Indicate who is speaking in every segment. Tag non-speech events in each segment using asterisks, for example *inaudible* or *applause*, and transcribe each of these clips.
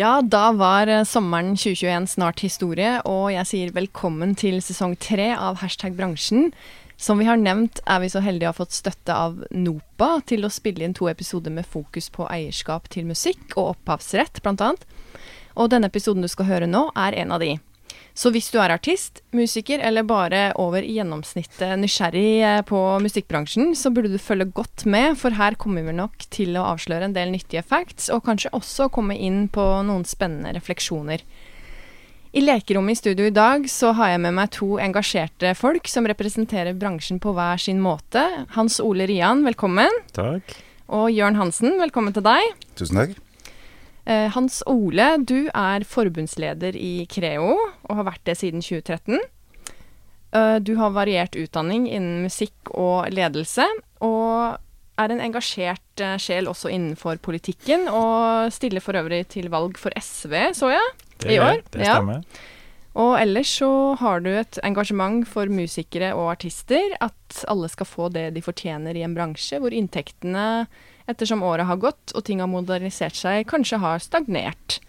Speaker 1: Ja, da var eh, sommeren 2021 snart historie, og jeg sier velkommen til sesong tre av Hashtag bransjen. Som vi har nevnt, er vi så heldige å ha fått støtte av NOPA til å spille inn to episoder med fokus på eierskap til musikk og opphavsrett, blant annet. Og denne episoden du skal høre nå, er en av de. Så hvis du er artist, musiker eller bare over i gjennomsnittet nysgjerrig eh, på musikkbransjen, så burde du følge godt med, for her kommer vi nok til å avsløre en del nyttige facts, og kanskje også komme inn på noen spennende refleksjoner. I lekerommet i studio i dag så har jeg med meg to engasjerte folk som representerer bransjen på hver sin måte. Hans Ole Rian, velkommen.
Speaker 2: Takk.
Speaker 1: Og Jørn Hansen, velkommen til deg.
Speaker 3: Tusen takk.
Speaker 1: Eh, Hans Ole, du er forbundsleder i Creo, og har vært det siden 2013. Eh, du har variert utdanning innen musikk og ledelse, og er en engasjert eh, sjel også innenfor politikken, og stiller for øvrig til valg for SV, så jeg,
Speaker 2: det,
Speaker 1: i år.
Speaker 2: Det stemmer.
Speaker 1: Ja. Og ellers så har du et engasjement for musikere og artister, at alle skal få det de fortjener i en bransje hvor inntektene ettersom året har gått og ting har modernisert seg, kanskje har stagnert.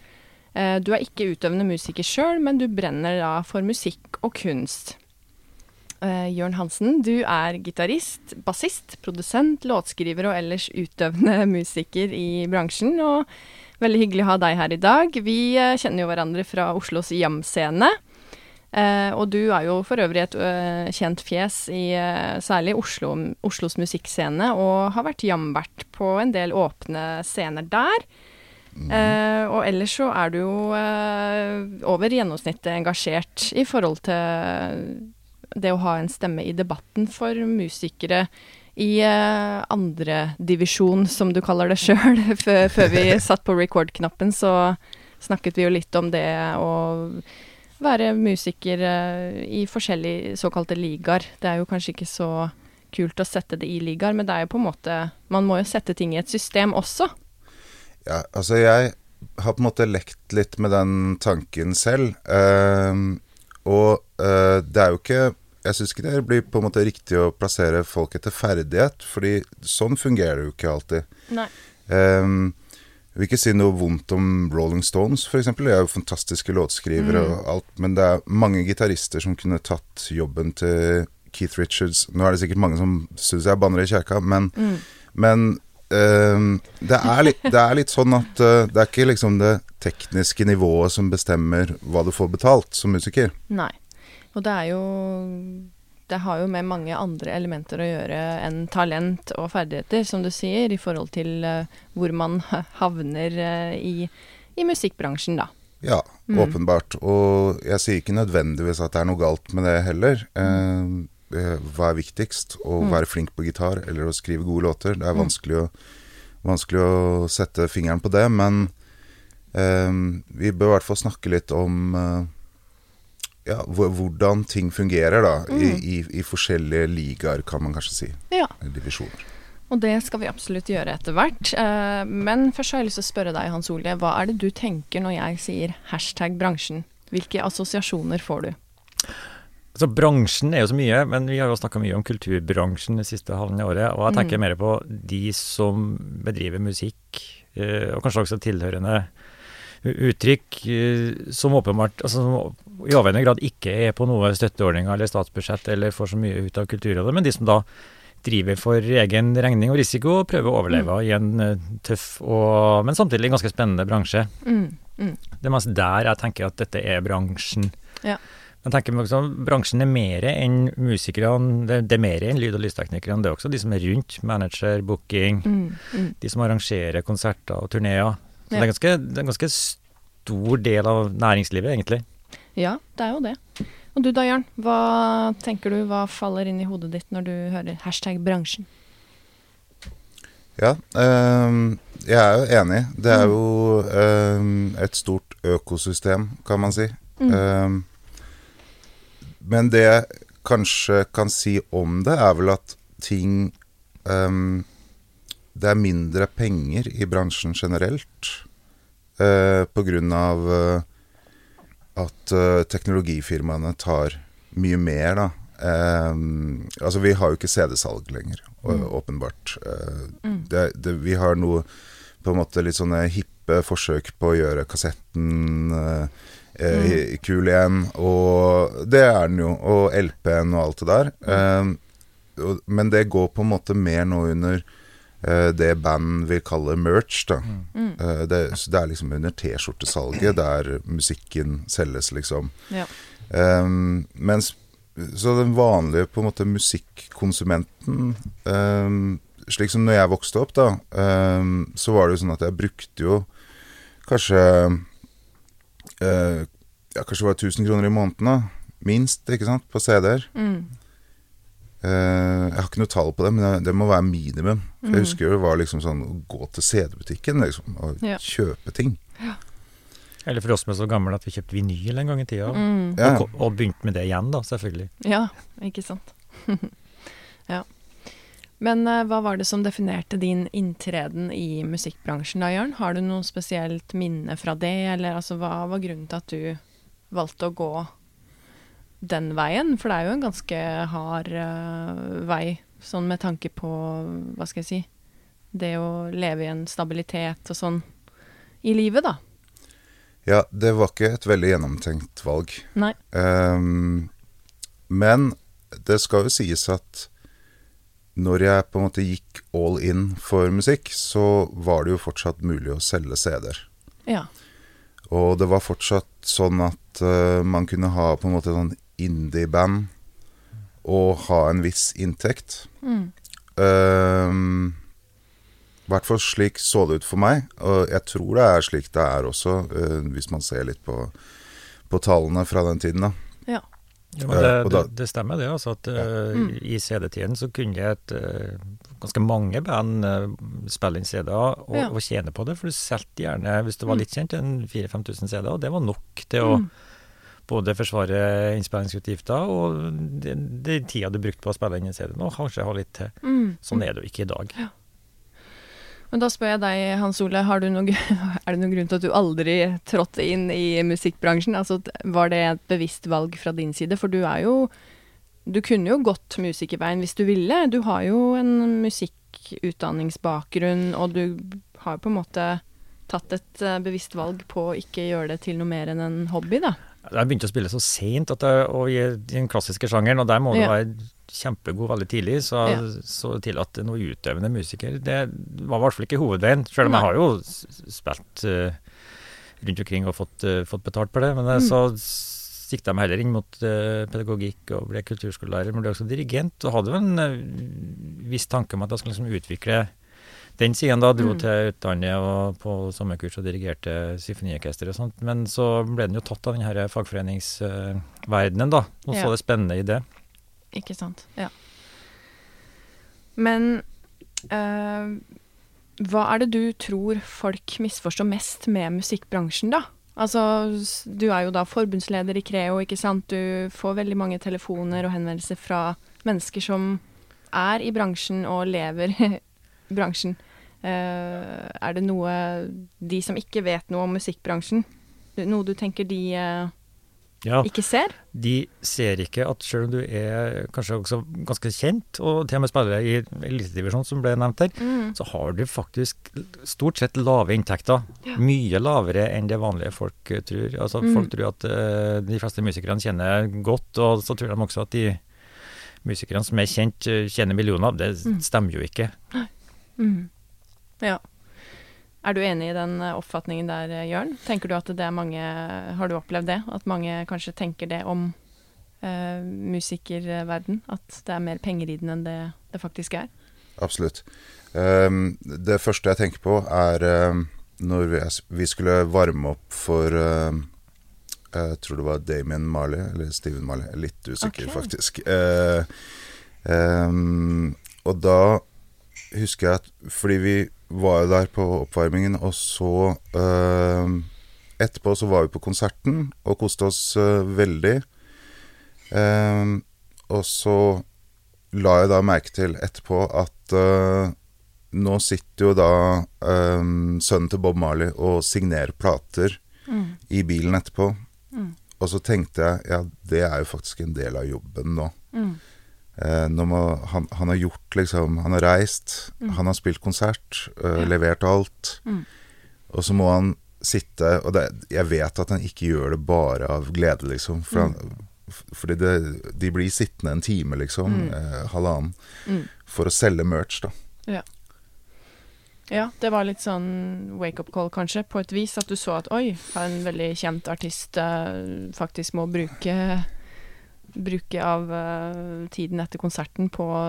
Speaker 1: Eh, du er ikke utøvende musiker sjøl, men du brenner da for musikk og kunst. Uh, Jørn Hansen, du er gitarist, bassist, produsent, låtskriver og ellers utøvende *laughs* musiker i bransjen. Og veldig hyggelig å ha deg her i dag. Vi uh, kjenner jo hverandre fra Oslos Jam-scene. Uh, og du er jo for øvrig et uh, kjent fjes i uh, særlig Oslo, Oslos musikkscene, og har vært jamvert på en del åpne scener der. Mm. og ellers så er du jo over gjennomsnittet engasjert i forhold til det å ha en stemme i debatten for musikere i andredivisjon, som du kaller det sjøl. *laughs* Før vi *laughs* satt på record-knappen, så snakket vi jo litt om det å være musiker uh, i forskjellige såkalte ligaer. Det er jo kanskje ikke så kult å sette det i ligaer, men det er jo på en måte Man må jo sette ting i et system også.
Speaker 3: Ja, altså jeg har på en måte lekt litt med den tanken selv. Uh, og uh, det er jo ikke Jeg syns ikke det blir på en måte riktig å plassere folk etter ferdighet, fordi sånn fungerer det jo ikke alltid.
Speaker 1: Nei.
Speaker 3: Um, jeg vil ikke si noe vondt om Rolling Stones, f.eks. De er jo fantastiske låtskrivere mm. og alt, men det er mange gitarister som kunne tatt jobben til Keith Richards. Nå er det sikkert mange som syns jeg banner i kjerka, men, mm. men um, det, er litt, det, er litt, sånn at uh, det er ikke liksom det tekniske nivået som bestemmer hva du får betalt som musiker.
Speaker 1: Nei. Og det er jo det har jo med mange andre elementer å gjøre enn talent og ferdigheter, som du sier, i forhold til uh, hvor man *laughs* havner uh, i, i, musikkbransjen, da.
Speaker 3: Ja, mm. åpenbart. Og jeg sier ikke nødvendigvis at det er noe galt med det heller. Uh, hva er viktigst? Å mm. være flink på gitar eller å skrive gode låter? Det er mm. vanskelig, å, vanskelig å sette fingeren på det, men vi bør i hvert fall snakke litt om ja, hvordan ting fungerer da, mm. i, i, i, forskjellige ligaer, kan man kanskje si.
Speaker 1: Ja.
Speaker 3: Divisjoner.
Speaker 1: Og det skal vi absolutt gjøre etter hvert. Uh, men først har jeg lyst til å spørre deg, Hans Ole. Hva er det du tenker når jeg sier hashtag bransjen? Hvilke assosiasjoner får du?
Speaker 2: Altså, bransjen er jo så mye, men vi har jo snakka mye om kulturbransjen det siste halve året. Og jeg tenker mm. mer på de som bedriver musikk, uh, og kanskje også tilhørende uttrykk uh, som åpenbart altså, i overveiende grad ikke er på noe støtteordninger eller statsbudsjett eller får så mye ut av Kulturrådet, men de som da driver for egen regning og risiko og prøver å overleve mm. i en uh, tøff, og, men samtidig ganske spennende bransje. Mm. Mm. Det er mest der jeg tenker at dette er bransjen.
Speaker 1: Ja.
Speaker 2: Jeg tenker meg også, Bransjen er mer enn musikerne, det, det er mer enn lyd- og lysteknikerne. Det er også de som er rundt, manager, booking,
Speaker 1: Mm, mm.
Speaker 2: de som arrangerer konserter og turneer. Så
Speaker 1: Ja.
Speaker 2: det, er ganske, det er en ganske stor del av næringslivet, egentlig.
Speaker 1: Ja, det er jo det. Og du da, Jørn. Hva tenker du, hva faller inn i hodet ditt når du hører hashtag bransjen?
Speaker 3: Ja, um, jeg er jo enig. Det er jo um, et stort økosystem, kan man si.
Speaker 1: Mm.
Speaker 3: Um, men det jeg kanskje kan si om det, er vel at ting Det er mindre penger i bransjen generelt. Uh, på grunn av eh, at uh, teknologifirmaene tar mye mer, da. Um, altså, vi har jo ikke CD-salg lenger,
Speaker 1: Mm.
Speaker 3: åpenbart. Uh,
Speaker 1: Mm.
Speaker 3: det, det, vi har noe på en måte litt sånne hippe forsøk på å gjøre kassetten uh, mm. kul igjen, og det er den jo, og LP-en og alt det der. Um, og, men det går på en måte mer nå under det band vil kalle merch, da.
Speaker 1: Mm.
Speaker 3: Eh, det, så det er liksom under T-skjortesalget der musikken selges, liksom.
Speaker 1: Ja.
Speaker 3: Um, mens Så den vanlige på en måte musikkonsumenten um, Slik som når jeg vokste opp, da, um, så var det jo sånn at jeg brukte jo kanskje uh, Ja, kanskje det var 1000 kroner i måneden, da. Minst, ikke sant, på CD-er.
Speaker 1: Mm.
Speaker 3: Uh, jeg har ikke noe tall på det, men det, det må være minimum. For
Speaker 1: Mm.
Speaker 3: Jeg husker jo det var liksom sånn å gå til CD-butikken liksom, og
Speaker 1: Ja.
Speaker 3: kjøpe ting.
Speaker 2: Eller for oss som er så gamle at vi kjøpte vinyl en gang i tida.
Speaker 1: Mm.
Speaker 3: Ja.
Speaker 2: Og, og begynte med det igjen, da, selvfølgelig.
Speaker 1: Ja, ikke sant. *laughs* ja. Men uh, hva var det som definerte din inntreden i musikkbransjen da, Jørn? Har du noe spesielt minne fra det, eller altså, hva var grunnen til at du valgte å gå den veien? For det er jo en ganske hard uh, vei, sånn med tanke på, hva skal jeg si, det å leve i en stabilitet og sånn i livet, da.
Speaker 3: Ja, det var ikke et veldig gjennomtenkt valg.
Speaker 1: Nei.
Speaker 3: Um, men det skal jo sies at når jeg på en måte gikk all in for musikk, så var det jo fortsatt mulig å selge CD-er.
Speaker 1: Ja.
Speaker 3: Og det var fortsatt sånn at uh, man kunne ha på en måte sånn indie-band og ha en viss inntekt.
Speaker 1: Mm.
Speaker 3: Ehm, I hvert fall slik så det ut for meg, og jeg tror det er slik det er også, uh, hvis man ser litt på, på tallene fra den tiden. da.
Speaker 1: Ja.
Speaker 2: Ja, men
Speaker 3: Eh,
Speaker 2: det,
Speaker 3: og
Speaker 2: det,
Speaker 3: da-
Speaker 2: det stemmer det, altså. At uh,
Speaker 1: Mm.
Speaker 2: i CD-tiden så kunne et, eh, ganske mange band eh, spille inn CD-er og,
Speaker 1: Ja.
Speaker 2: og tjene på det. For du solgte gjerne, hvis det var
Speaker 1: Mm.
Speaker 2: litt kjent, en 4000-5000 CD-er. Og det var nok til å
Speaker 1: Mm.
Speaker 2: Både forsvare innspillingsutgifter og den de tida du brukte på å spille inn en CD, og kanskje ha litt til.
Speaker 1: Mm.
Speaker 2: Sånn er det jo ikke i dag.
Speaker 1: Men da spør jeg deg, Hans Ole, har du noe, *laughs* er det noen grunn til at du aldri trådte inn i musikkbransjen? Altså, var det et bevisst valg fra din side? For du er jo Du kunne jo gått musikerveien hvis du ville. Du har jo en musikkutdanningsbakgrunn, og du har på en måte tatt et eh, bevisst valg på å ikke gjøre det til noe mer enn en hobby, da.
Speaker 2: Jeg begynte å spille så seint i, den klassiske sjangeren, og der må du
Speaker 1: Ja.
Speaker 2: være kjempegod veldig tidlig. Så,
Speaker 1: Ja.
Speaker 2: så til at noe utøvende musiker, det var i hvert fall ikke hovedveien. Selv om
Speaker 1: Nei.
Speaker 2: jeg har jo spilt uh, rundt omkring og fått, uh, fått betalt for det. Men
Speaker 1: Mm.
Speaker 2: så sikta jeg meg heller inn mot uh, pedagogikk og ble kulturskolelærer, men ble også dirigent. Og hadde jo en viss tanke om at jeg skulle liksom utvikle den siden da dro
Speaker 1: Mm.
Speaker 2: til utlandet og på sommerkurs og dirigerte symfoniorkester og sånt. Men så ble den jo tatt av den her fagforeningsverdenen, da. Og så
Speaker 1: Ja.
Speaker 2: det spennende i det.
Speaker 1: Ikke sant. Ja. Men øh, hva er det du tror folk misforstår mest med musikkbransjen, da? Altså, du er jo da forbundsleder i Creo, ikke sant. Du får veldig mange telefoner og henvendelser fra mennesker som er i bransjen og lever *laughs* i bransjen. Eh, er det noe de som ikke vet noe om musikkbransjen, noe du tenker de eh,
Speaker 2: Ja,
Speaker 1: ikke ser?
Speaker 2: de ser ikke at selv om du er kanskje også ganske kjent, og til og med spiller i elitedivisjon, som ble nevnt her,
Speaker 1: Mm.
Speaker 2: så har du faktisk stort sett lave inntekter.
Speaker 1: Ja.
Speaker 2: Mye lavere enn det vanlige folk eh, tror. Altså
Speaker 1: Mm.
Speaker 2: Folk tror at uh, de fleste musikerne tjener godt, og så tror de også at de musikerne som er kjent, tjener millioner. Det
Speaker 1: Mm.
Speaker 2: stemmer jo ikke.
Speaker 1: Mm. Ja. Er du enig i den eh, oppfatningen der, eh, Jørn? Tenker du at det er mange Har du opplevd det? At mange kanskje tenker det om eh, musikerverden. At det er mer penger i den enn det det faktisk er.
Speaker 3: Absolutt. Um, det første jeg tenker på, er um, når vi, vi, skulle varme opp for um, Jeg tror det var Damien Marley, eller Steven Marley. Litt usikker, okay. faktisk. Uh, og da husker jeg at Fordi vi var jo der på oppvarmingen, og så Etterpå så var vi på konserten og koste oss uh, veldig. og så la jeg da merke til etterpå at uh, nå sitter jo da um, sønnen til Bob Marley og signerer plater mm. i bilen etterpå. Mm. Og så tenkte jeg ja, det er jo faktisk en del av jobben nå. Mm. Eh, må, han, han, har gjort liksom Han har reist, mm. han har spilt konsert, øh, ja. levert alt. Mm. Og så må han sitte Og det, jeg vet at han ikke gjør det bare av glede, liksom. For han, mm. fordi det, de blir sittende en time, liksom, eh, halvannen, for å selge merch, da.
Speaker 1: Ja. Ja, det var litt sånn wake-up call, kanskje, på et vis. At du så at oi, en veldig kjent artist øh, faktisk må bruke, bruke av uh, tiden etter konserten på å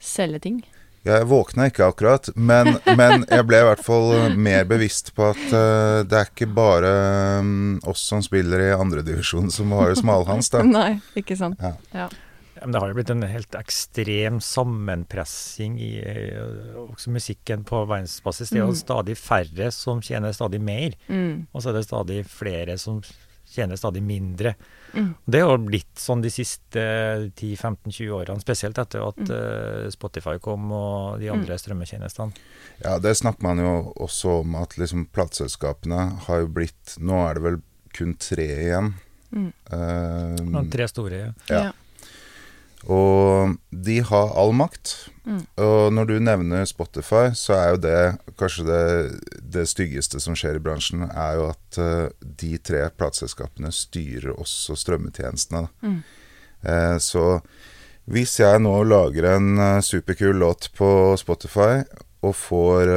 Speaker 1: selge ting.
Speaker 3: Jeg våkna ikke akkurat, men, *laughs* men, jeg ble i hvert fall mer bevisst på at uh, det er ikke bare um, oss som spiller i andredivisjon som har smalhans, da. *laughs*
Speaker 1: Nei, ikke sant. Ja. ja.
Speaker 2: Men det har jo blitt en helt ekstrem sammenpressing i også musikken på verdensbasis. Det er jo mm. stadig færre som tjener stadig mer, mm. og så er det stadig flere som tjener stadig mindre. Mm. Det har blitt sånn de siste 10-15-20 årene, spesielt etter at mm. Spotify kom og de mm. andre strømmetjenestene.
Speaker 3: Ja, det snakker man jo også om at liksom plateselskapene har jo blitt Nå er det vel kun tre igjen.
Speaker 2: Mm. Uh, tre store, ja.
Speaker 3: ja. Og de har all makt. Mm. Og når du nevner Spotify, så er jo det kanskje det, det styggeste som skjer i bransjen, er jo at uh, de tre plateselskapene styrer også strømmetjenestene. Mm. Uh, så hvis jeg nå lager en uh, superkul låt på Spotify og får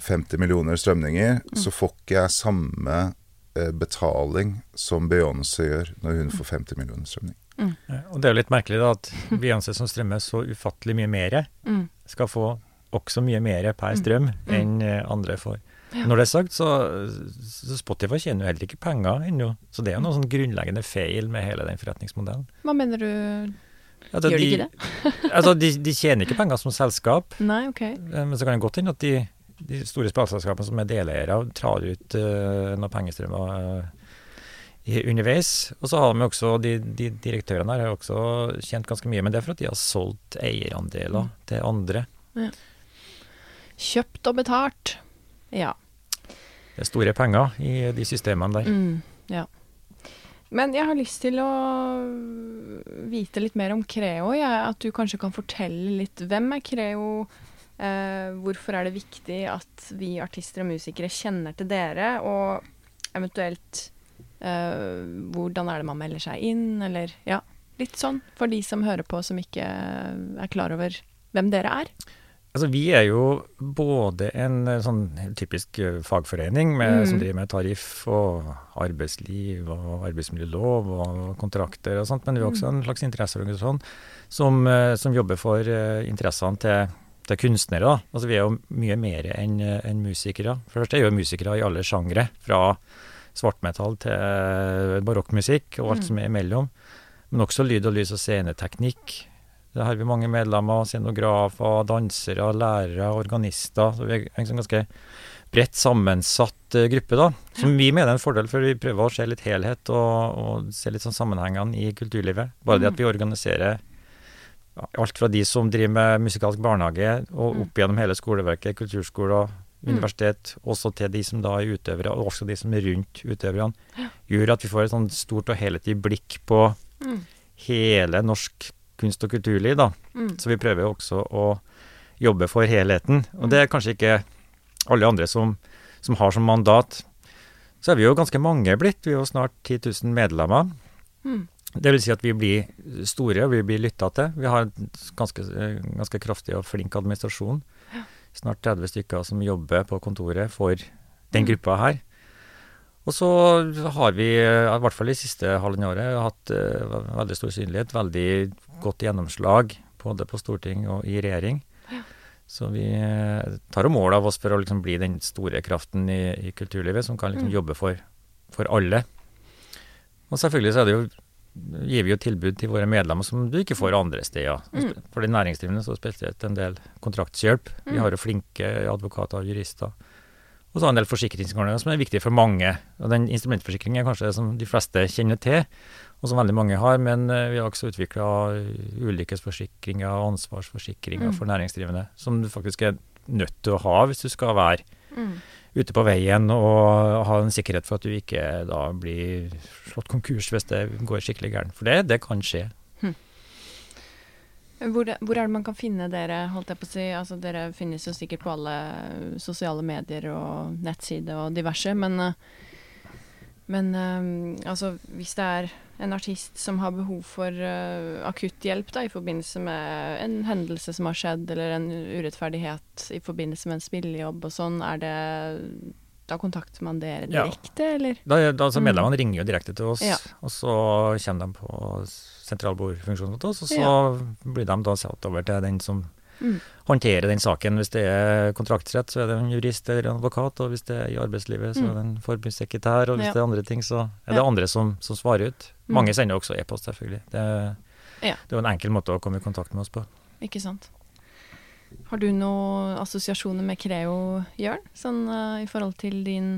Speaker 3: 50 millioner strømninger, mm. så får ikke jeg samme betaling som Beyoncé gjør når hun får 50 millioner strømninger.
Speaker 2: Mm. Og det er jo litt merkelig da at Beyoncé som strømmer så ufattelig mye mer, mm. skal få også mye mer per mm. strøm mm. enn eh, andre får. Ja. Når det er sagt, så, så Spotify tjener jo heller ikke penger ennå. Så det er jo noe sånn grunnleggende feil med hele den forretningsmodellen.
Speaker 1: Hva mener du? Altså, Gjør de, ikke det? *laughs*
Speaker 2: altså, de, de, tjener ikke penger som selskap.
Speaker 1: Nei, ok.
Speaker 2: Eh, men så kan det godt hende at de, de store spillselskapene som er deleiere, tar ut uh, noen pengestrømmer uh, underveis. Og så har vi også, de, de direktørene her har også tjent ganske mye, men det er for at de har solgt eierandeler mm. til andre. Ja.
Speaker 1: Kjøpt og betalt. Ja.
Speaker 2: Det er store penger i de systemene der.
Speaker 1: Mm, ja. Men jeg har lyst til å vite litt mer om Creo. Ja, at du kanskje kan fortelle litt. Hvem er Creo? Eh, hvorfor er det viktig at vi artister og musikere kjenner til dere? Og eventuelt Uh, hvordan er det man melder seg inn, eller ja, litt sånn for de som hører på som ikke er klar over hvem dere er.
Speaker 2: Altså, vi er jo både en eh, sånn typisk eh, fagforening med, mm. som driver med tariff og arbeidsliv og arbeidsmiljølov og kontrakter og sånt, men vi er også mm. en slags interesseorganisasjon som, som jobber for interessene til, til kunstnere. Altså, vi er jo mye mer enn en musikere. Første er jo musikere i alle sjangre. fra svartmetall til barokkmusikk og alt mm. som er imellom. Men også lyd og lys og sceneteknikk. Der har vi mange medlemmer. Scenografer, dansere, lærere, organister. Så vi er en sånn ganske bredt sammensatt uh, gruppe, da. Som vi mener er en fordel, for vi prøver å se litt helhet og, og se litt sånn sammenhengene i kulturlivet. Bare det at mm. vi organiserer alt fra de som driver med musikalsk barnehage, og mm. opp gjennom hele skoleverket, kulturskoler, Mm. også til de som da er utøvere, og også de som er rundt utøverne, ja. gjør at vi får et sånn stort og helhetlig blikk på mm. hele norsk kunst- og kulturliv. da. Mm. Så vi prøver også å jobbe for helheten. Og det er kanskje ikke alle andre som, som har som mandat. Så er vi jo ganske mange blitt. Vi er jo snart 10 000 medlemmer. Mm. Det vil si at vi blir store, og vi blir lytta til. Vi har en ganske, ganske kraftig og flink administrasjon snart 30 stykker som jobber på kontoret for den mm. gruppa her. Og så har vi, i hvert fall i siste halvannet året, hatt uh, veldig stor synlighet, veldig godt gjennomslag både på storting og i regjering. Ja. Så vi tar mål av oss for å liksom bli den store kraften i, i kulturlivet som kan liksom mm. jobbe for, for alle. Og selvfølgelig så er det jo gir vi jo tilbud til våre medlemmer som du ikke får andre steder. Mm. For de næringsdrivende så spesielt en del kontraktshjelp. Mm. Vi har jo flinke advokater og jurister. Og så har en del forsikringsordninger som er viktige for mange. Og den instrumentforsikringen er kanskje det som de fleste kjenner til, og som veldig mange har. Men eh, vi har også utvikla ulykkesforsikringer og ansvarsforsikringer mm. for næringsdrivende, som du faktisk er nødt til å ha hvis du skal være mm ute på veien og ha en sikkerhet for at du ikke da blir slått konkurs hvis det går skikkelig gærent. For det, det kan skje. Hm.
Speaker 1: Hvor, hvor, er det man kan finne dere, holdt jeg på å si? Altså, dere finnes jo sikkert på alle sosiale medier og nettsider og diverse, men, men um, altså, hvis det er en artist som har behov for uh, akutt hjelp da, i forbindelse med en hendelse som har skjedd, eller en urettferdighet i forbindelse med en spillejobb og sånn, er det da kontakter man dere direkte, ja. eller?
Speaker 2: Da, da, altså Medlemmene mm. ringer jo direkte til oss, ja. og så kommer de på sentralbordfunksjonen hos oss, og så ja. blir de da satt over til den som mm. håndtere den saken. Hvis det er kontraktsrett, så er det en jurist eller en advokat. Og hvis det er i arbeidslivet, så er det en forbundssekretær. Og hvis ja. det er andre ting, så er det andre som, som svarer ut. Mm. Mange sender også e-post, selvfølgelig. Det, ja. det er jo en enkel måte å komme i kontakt med oss på.
Speaker 1: Ikke sant. Har du noen assosiasjoner med Creo, Jørn? Sånn uh, i forhold til din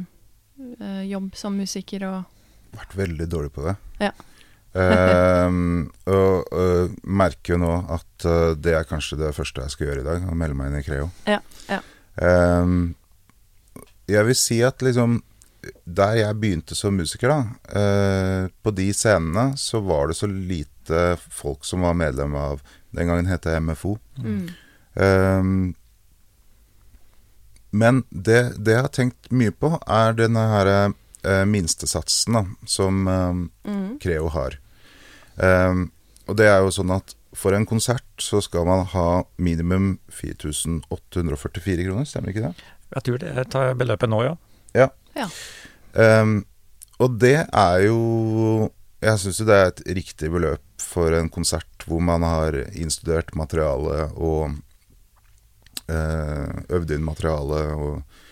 Speaker 1: uh, jobb som musiker og
Speaker 3: Vært veldig dårlig på det. Ja. Um, og, og, merker jo nå at uh, det er kanskje det første jeg skal gjøre i dag, å melde meg inn i Creo. Ja, ja. Um, jeg vil si at liksom Der jeg begynte som musiker, da, uh, på de scenene så var det så lite folk som var medlem av Den gangen het jeg MFO. Mm. Um, men det, det, jeg har tenkt mye på, er denne her uh, minstesatsen da, som um, mm. Creo har. Um, og det er jo sånn at for en konsert så skal man ha minimum 4844 kroner, stemmer ikke det?
Speaker 2: Jeg tror det tar beløpet nå, ja.
Speaker 3: Ja. ja. Um, og det er jo Jeg syns jo det er et riktig beløp for en konsert hvor man har innstudert materiale og uh, øvd inn materiale og Uh,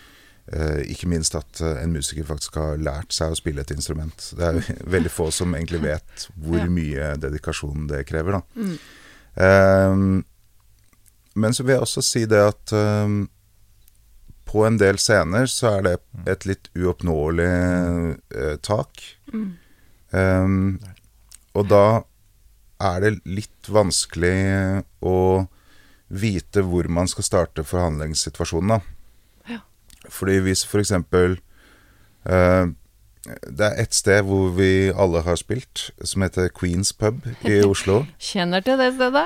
Speaker 3: ikke minst at uh, en musiker faktisk har lært seg å spille et instrument. Det er *laughs* veldig få som egentlig vet hvor mye dedikasjon det krever. Mm. Um, men så vil jeg også si det at på en del scener så er det et litt uoppnåelig tak. Mm. Um, og da er det litt vanskelig å vite hvor man skal starte forhandlingssituasjonen, da. Fordi hvis for eksempel uh, det er ett sted hvor vi alle har spilt, som heter Queens Pub i *laughs* Oslo.
Speaker 1: Kjenner til det stedet.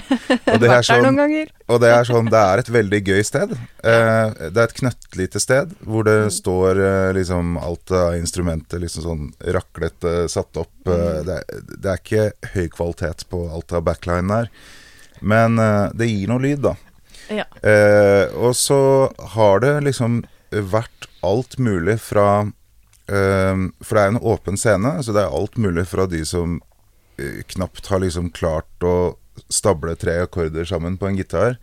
Speaker 1: *laughs*
Speaker 3: og, det er sånn, noen ganger. og det er sånn, det er et veldig gøy sted. Eh, det er et knøttlite sted hvor det mm. står eh, liksom alt av instrumenter liksom sånn raklete satt opp. Uh, det, er, det, er, ikke høy kvalitet på alt av backline der, men det gir noe lyd, da. Ja. Eh, og så har det liksom vært alt mulig fra eh, For det er en åpen scene, så det er alt mulig fra de som eh, knapt har liksom klart å stable tre akkorder sammen på en gitar,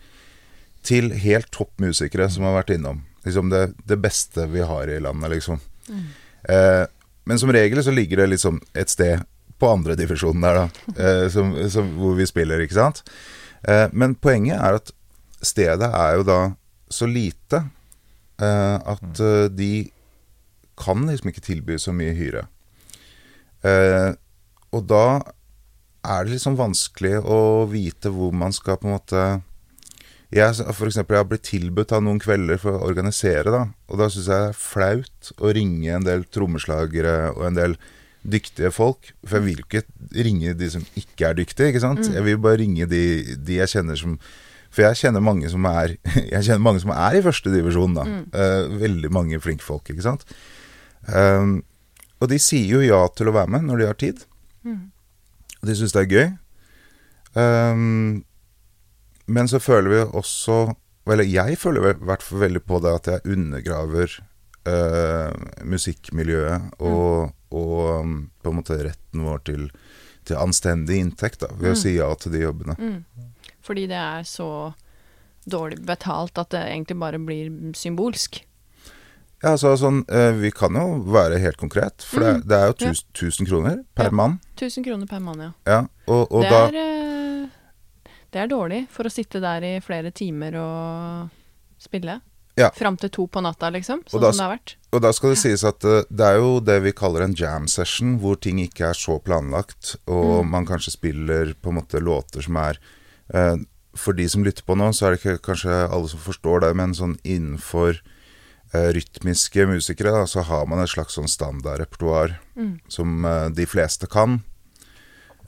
Speaker 3: til helt topp musikere som har vært innom. Liksom det, det beste vi har i landet, liksom. Mm. Eh, men som regel så ligger det liksom et sted på andre divisjonen der, da, eh, som, som, hvor vi spiller, ikke sant. Eh, men poenget er at stedet er jo da så lite eh, at mm. de kan liksom ikke tilby så mye hyre. Eh, og da er det liksom vanskelig å vite hvor man skal på en måte jeg, for eksempel, jeg har blitt tilbudt av noen kvelder for å organisere, da. Og da syns jeg det er flaut å ringe en del trommeslagere og en del dyktige folk. For jeg vil ikke ringe de som ikke er dyktige, ikke sant. Mm. Jeg vil bare ringe de, de jeg kjenner som for jeg kjenner mange som er, *laughs* mange som er i første divisjon, da. Mm. Uh, veldig mange flinke folk, ikke sant. Um, og de sier jo ja til å være med når de har tid. Mm. Og de syns det er gøy. Um, men så føler vi også Eller jeg føler i hvert fall veldig på det at jeg undergraver uh, musikkmiljøet og, og um, på en måte retten vår til, til anstendig inntekt da, ved å
Speaker 1: Mm.
Speaker 3: si ja til de jobbene.
Speaker 1: Mm. Fordi det er så dårlig betalt at det egentlig bare blir symbolsk.
Speaker 3: Ja, altså sånn, eh, Vi kan jo være helt konkret, for det,
Speaker 1: Mm.
Speaker 3: det er jo
Speaker 1: Ja.
Speaker 3: 1000, ja. kroner per
Speaker 1: Ja.
Speaker 3: mann.
Speaker 1: 1000 kroner per mann, ja.
Speaker 3: Ja, og, og
Speaker 1: det,
Speaker 3: da
Speaker 1: er, eh, det er dårlig for å sitte der i flere timer og spille.
Speaker 3: Ja.
Speaker 1: Fram til to på natta, liksom. Sånn
Speaker 3: da-
Speaker 1: som det har vært.
Speaker 3: Og da skal det sies at uh, det er jo det vi kaller en jam session, hvor ting ikke er så planlagt, og
Speaker 1: Mm.
Speaker 3: man kanskje spiller på en måte låter som er For de som lytter på nå, så er det ikke kanskje alle som forstår det, men sånn innenfor eh, rytmiske musikere, da, så har man et slags sånn standardrepertoar
Speaker 1: Mm.
Speaker 3: som eh, de fleste kan.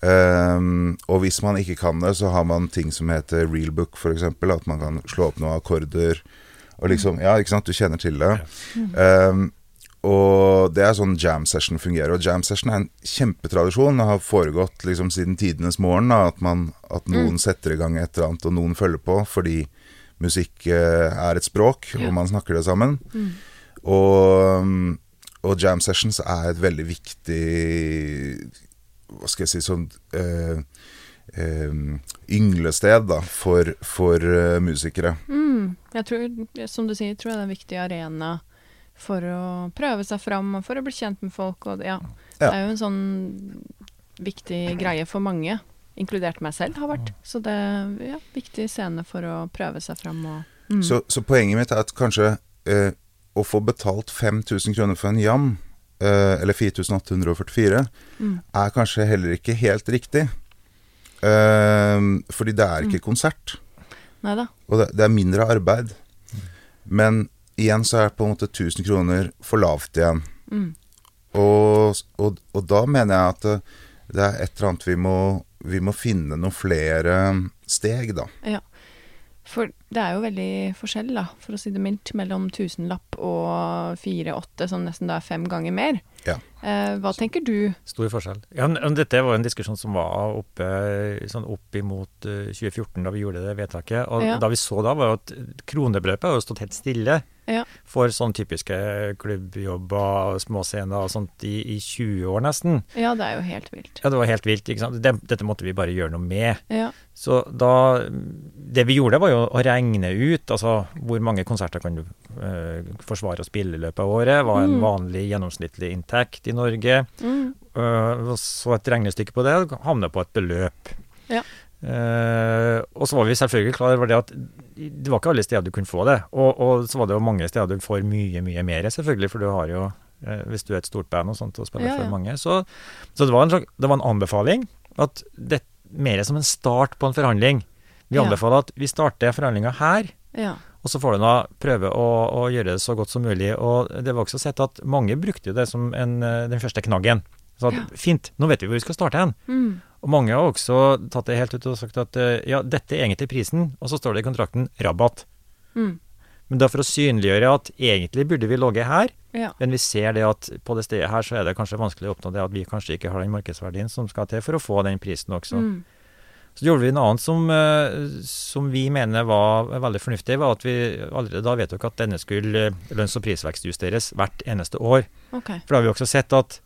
Speaker 3: Um, og hvis man ikke kan det, så har man ting som heter real book, f.eks. At man kan slå opp noen akkorder. Og liksom, ja, ikke sant, du kjenner til det. Ehm, og det er sånn jam session fungerer. Og jam session er en kjempetradisjon. Det har foregått liksom siden tidenes morgen. Da, at, man, at noen setter i gang et eller annet, og noen følger på. Fordi musikk eh, er et språk,
Speaker 1: Ja.
Speaker 3: og man snakker det sammen.
Speaker 1: Mm.
Speaker 3: Og, mm, og jam sessions er et veldig viktig Hva skal jeg si sånn eh, eh, Ynglested da, for, for uh, musikere.
Speaker 1: Mm. Jeg tror, som du sier, tror jeg det er en viktig arena for å prøve seg fram og for å bli kjent med folk. Og ja.
Speaker 3: Ja.
Speaker 1: det er jo en sånn viktig greie for mange, inkludert meg selv, har vært. Så det er ja, viktig scene for å prøve seg fram og mm.
Speaker 3: Så, så poenget mitt er at kanskje eh, å få betalt 5000 kroner for en jam, eh, eller 4844,
Speaker 1: Mm.
Speaker 3: er kanskje heller ikke helt riktig. Eh, fordi det er
Speaker 1: Mm.
Speaker 3: ikke konsert.
Speaker 1: Neida.
Speaker 3: Og det, det er mindre arbeid. Men igjen så er på en måte 1000 kroner for lavt igjen.
Speaker 1: Mm.
Speaker 3: Og, og, og da mener jeg at det, det er et eller annet vi må, vi må finne noen flere steg, da. Ja.
Speaker 1: For det er jo veldig forskjell, da, for å si det mildt, mellom tusenlapp og fire-åtte, som nesten da er fem ganger mer.
Speaker 3: Ja.
Speaker 1: Eh, hva tenker du?
Speaker 2: Stor forskjell. Ja, dette var en diskusjon som var oppe sånn opp imot eh, 2014, da vi gjorde det vedtaket. Og
Speaker 1: Ja.
Speaker 2: da vi så da, var jo at kronebeløpet har stått helt stille
Speaker 1: Ja.
Speaker 2: for sånne typiske klubbjobber, småscener og sånt i, i 20 år nesten.
Speaker 1: Ja, det er jo helt vilt.
Speaker 2: Ja, det var helt vilt, ikke sant. Dette måtte vi bare gjøre noe med.
Speaker 1: Ja.
Speaker 2: Så da Det vi gjorde, var jo å regne ut altså hvor mange konserter kan du uh, forsvare å spille i løpet av året. Hva er en
Speaker 1: Mm.
Speaker 2: vanlig gjennomsnittlig inntekt i Norge?
Speaker 1: Mm.
Speaker 2: uh, så et regnestykke på det, havner på et beløp.
Speaker 1: Ja.
Speaker 2: Uh, og så var vi selvfølgelig klar over det at det var ikke alle steder du kunne få det. Og, og så var det jo mange steder du får mye, mye mer, selvfølgelig, for du har jo Hvis du er et stort band og sånt og spiller
Speaker 1: Ja,
Speaker 2: for
Speaker 1: ja.
Speaker 2: mange. Så, så det, var en, det var en anbefaling at det mer som en start på en forhandling. Vi anbefaler at vi starter forhandlinga her,
Speaker 1: ja.
Speaker 2: og så får du da prøve å, å gjøre det så godt som mulig. Og det var også sett at mange brukte det som en, eh, den første knaggen. Så at,
Speaker 1: Ja.
Speaker 2: fint, nå vet vi hvor vi skal starte hen.
Speaker 1: Mm.
Speaker 2: Og mange har også tatt det helt ut og sagt at eh, ja, dette er egentlig prisen, og så står det i kontrakten rabatt.
Speaker 1: Mm.
Speaker 2: Men da for å synliggjøre at egentlig burde vi ligget her,
Speaker 1: Ja.
Speaker 2: men vi ser det at på det stedet her så er det kanskje vanskelig å oppnå det at vi kanskje ikke har den markedsverdien som skal til for å få den prisen også.
Speaker 1: Mm.
Speaker 2: Så gjorde vi noe annet som, eh, som vi mener var veldig fornuftig, var at vi allerede da vedtok at denne skulle eh, lønns- og prisvekstjusteres hvert eneste år.
Speaker 1: Okay.
Speaker 2: For da har vi også sett at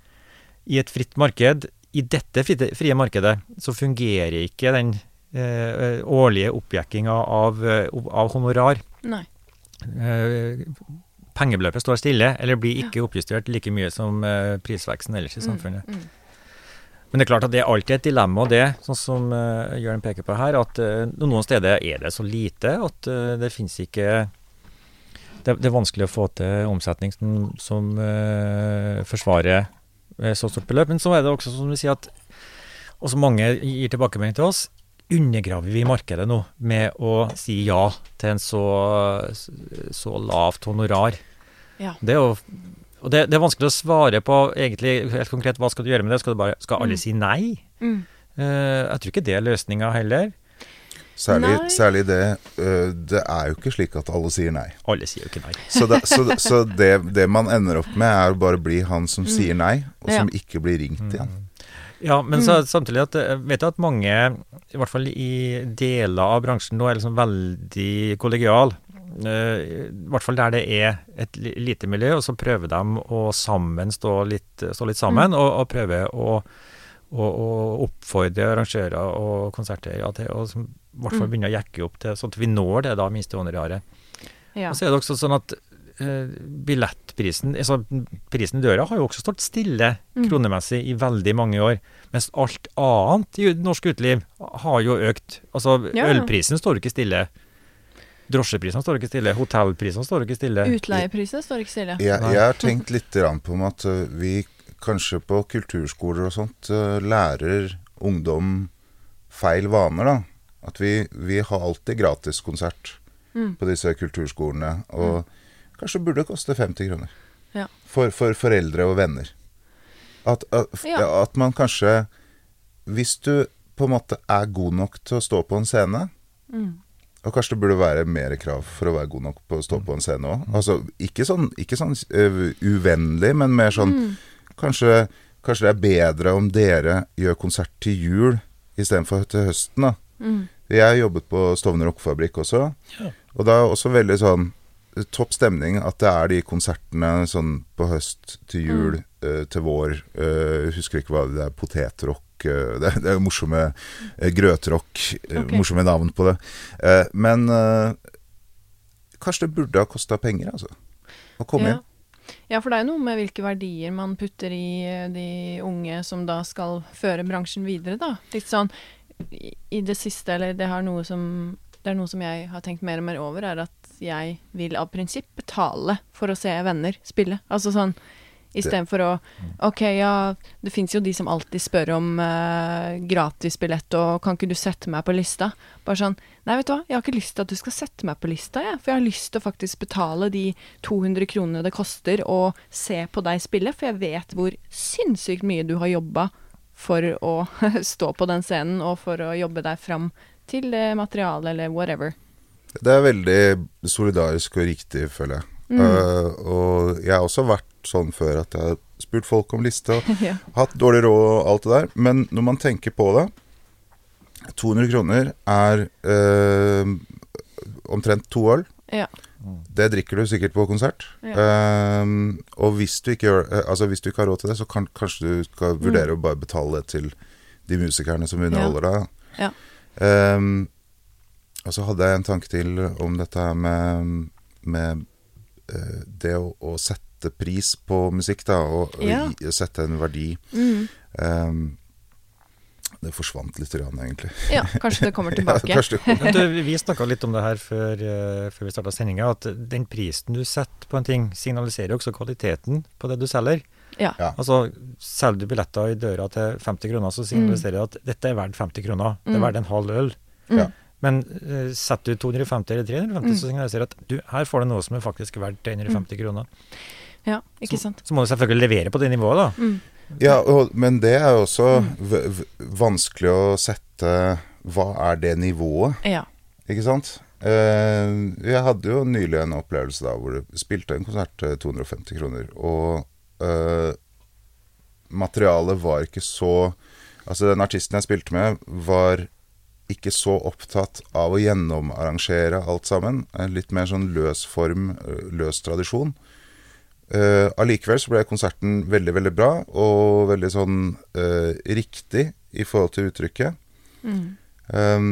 Speaker 2: i et fritt marked, i dette frie, markedet, så fungerer ikke den eh, årlige oppjekkinga av, eh, av honorar.
Speaker 1: Nei.
Speaker 2: Eh, pengebeløpet står stille, eller blir ikke oppjustert like mye som eh, prisveksten ellers i samfunnet.
Speaker 1: Mm. Mm.
Speaker 2: Men det er klart at det er alltid et dilemma, det, sånn som uh, Jørn peker på her, at uh, noen steder er det så lite at uh, det finnes ikke det, det er vanskelig å få til omsetning som, som uh, forsvarer så stort beløp. Men så er det også som vi sier at også mange gir tilbakemelding til oss. Undergraver vi markedet nå med å si ja til en så, så lavt honorar?
Speaker 1: Ja.
Speaker 2: Det er jo og det, det er vanskelig å svare på egentlig helt konkret hva skal du gjøre med det. Skal, du bare, skal alle
Speaker 1: Mm.
Speaker 2: si nei?
Speaker 1: Mm.
Speaker 2: Uh, jeg tror ikke det er løsninga heller.
Speaker 3: Særlig, særlig det øh, Det er jo ikke slik at alle sier nei.
Speaker 2: Alle sier jo ikke nei.
Speaker 3: Så, det, så, *laughs* så det, det man ender opp med, er å bare bli han som
Speaker 1: Mm.
Speaker 3: sier nei, og
Speaker 1: Ja.
Speaker 3: som ikke blir ringt igjen.
Speaker 2: Ja, men så samtidig at vet jeg at mange, i hvert fall i deler av bransjen, nå er liksom veldig kollegial. Eh, I hvert fall der det er et lite miljø, og så prøver de å sammen stå litt, stå litt sammen, og, og prøve å, å, å oppfordre arrangører og konserteiere til å som, i hvert fall
Speaker 1: Mm.
Speaker 2: begynne å jekke opp til, sånn at vi når det da minste honoraret.
Speaker 1: Ja.
Speaker 2: Og så er det også sånn at eh, billettprisen altså Prisen i døra har jo også stått stille
Speaker 1: Mm.
Speaker 2: kronemessig i veldig mange år. Mens alt annet i norsk uteliv har jo økt. Altså
Speaker 1: Ja,
Speaker 2: ølprisen står ikke stille. Drosjeprisene står ikke stille. Hotellprisene står ikke stille.
Speaker 1: Utleieprisene står ikke stille.
Speaker 3: Jeg, jeg har tenkt litt på at uh, vi kanskje på kulturskoler og sånt uh, lærer ungdom feil vaner, da. At vi, vi har alltid gratiskonsert
Speaker 1: Mm.
Speaker 3: på disse kulturskolene. Og kanskje burde det koste 50 kroner.
Speaker 1: Ja.
Speaker 3: For, for foreldre og venner. At, at,
Speaker 1: Ja.
Speaker 3: at man kanskje Hvis du på en måte er god nok til å stå på en scene
Speaker 1: Mm.
Speaker 3: Og kanskje det burde være mer krav for å være god nok på å stå på en scene òg. Altså, ikke sånn, ikke sånn uh, uvennlig, men mer sånn
Speaker 1: Mm.
Speaker 3: kanskje, kanskje det er bedre om dere gjør konsert til jul istedenfor til høsten, da.
Speaker 1: Mm.
Speaker 3: Jeg jobbet på Stovner Rockefabrikk også,
Speaker 2: Ja.
Speaker 3: og da er også veldig sånn eh, topp stemning at det er de konsertene sånn på høst til jul, eh, til vår. uh, husker ikke hva det er, potetrock. Eh, det, er- det er morsomme uh, grøtrock.
Speaker 1: okay.
Speaker 3: Morsomme navn på det. Eh, men eh, kanskje det burde ha kosta penger, altså. Å komme
Speaker 1: ja.
Speaker 3: inn.
Speaker 1: ja, for det er jo noe med hvilke verdier man putter i eh, de unge som da skal føre bransjen videre, da. Litt sånn i, det siste, eller det, som, det er noe som jeg har tenkt mer og mer over, er at jeg vil av prinsipp betale for å se venner spille. Altså sånn Istedenfor å OK, ja, det fins jo de som alltid spør om uh, gratisbillett og kan ikke du sette meg på lista? Bare sånn Nei, vet du hva, jeg har ikke lyst til at du skal sette meg på lista, jeg. For jeg har lyst til å faktisk betale de 200 kronene det koster å se på deg spille, for jeg vet hvor sinnssykt mye du har jobba for å *laughs* stå på den scenen, og for å jobbe deg fram til materialet, eller whatever.
Speaker 3: Det er veldig solidarisk og riktig, føler jeg.
Speaker 1: Mm.
Speaker 3: Uh, og jeg har også vært sånn før at jeg har spurt folk om liste og *laughs*
Speaker 1: ja.
Speaker 3: hatt dårlig råd og alt det der. Men når man tenker på det 200 kroner er øh, omtrent to øl.
Speaker 1: Ja.
Speaker 3: Det drikker du sikkert på konsert.
Speaker 1: Ja.
Speaker 3: Um, og hvis du, ikke gjør, eh, altså hvis du ikke har råd til det, så kan, kanskje du skal
Speaker 1: Mm.
Speaker 3: vurdere å bare betale det til de musikerne som underholder deg.
Speaker 1: Ja.
Speaker 3: Um, og så hadde jeg en tanke til om dette med, med det å, å sette pris på musikk, da, og,
Speaker 1: Ja.
Speaker 3: og sette en verdi.
Speaker 1: Mm.
Speaker 3: Um, det forsvant litt, grann, egentlig.
Speaker 1: ja, kanskje det kommer *laughs* tilbake.
Speaker 3: Ja, det
Speaker 2: du, vi snakka litt om det her før, uh, før vi starta sendinga, at den prisen du setter på en ting, signaliserer også kvaliteten på det du selger.
Speaker 1: Ja.
Speaker 3: Ja.
Speaker 2: Altså, Selger du billetter i døra til 50 kroner, så signaliserer det at dette er verdt 50 kroner. Det er
Speaker 1: Mm.
Speaker 2: verdt en halv øl.
Speaker 3: Ja.
Speaker 2: Men uh, setter du 250 eller 350,
Speaker 1: Mm.
Speaker 2: så signaliserer det at du, her får du noe som er faktisk verdt 350 kroner.
Speaker 1: Ja, ikke sant.
Speaker 2: Så må du selvfølgelig levere på det nivået, da.
Speaker 1: Mm.
Speaker 3: Ja, og, men det er jo også v v vanskelig å sette Hva er det nivået,
Speaker 1: Ja.
Speaker 3: ikke sant? Eh, jeg hadde jo nylig en opplevelse da hvor du spilte en konsert til 250 kroner, og eh, materialet var ikke så Altså, den artisten jeg spilte med, var ikke så opptatt av å gjennomarrangere alt sammen. En litt mer sånn løs form, eh, løs tradisjon. Eh, Allikevel så ble konserten veldig, veldig bra, og veldig sånn eh, riktig i forhold til uttrykket.
Speaker 1: Mm.
Speaker 3: Um,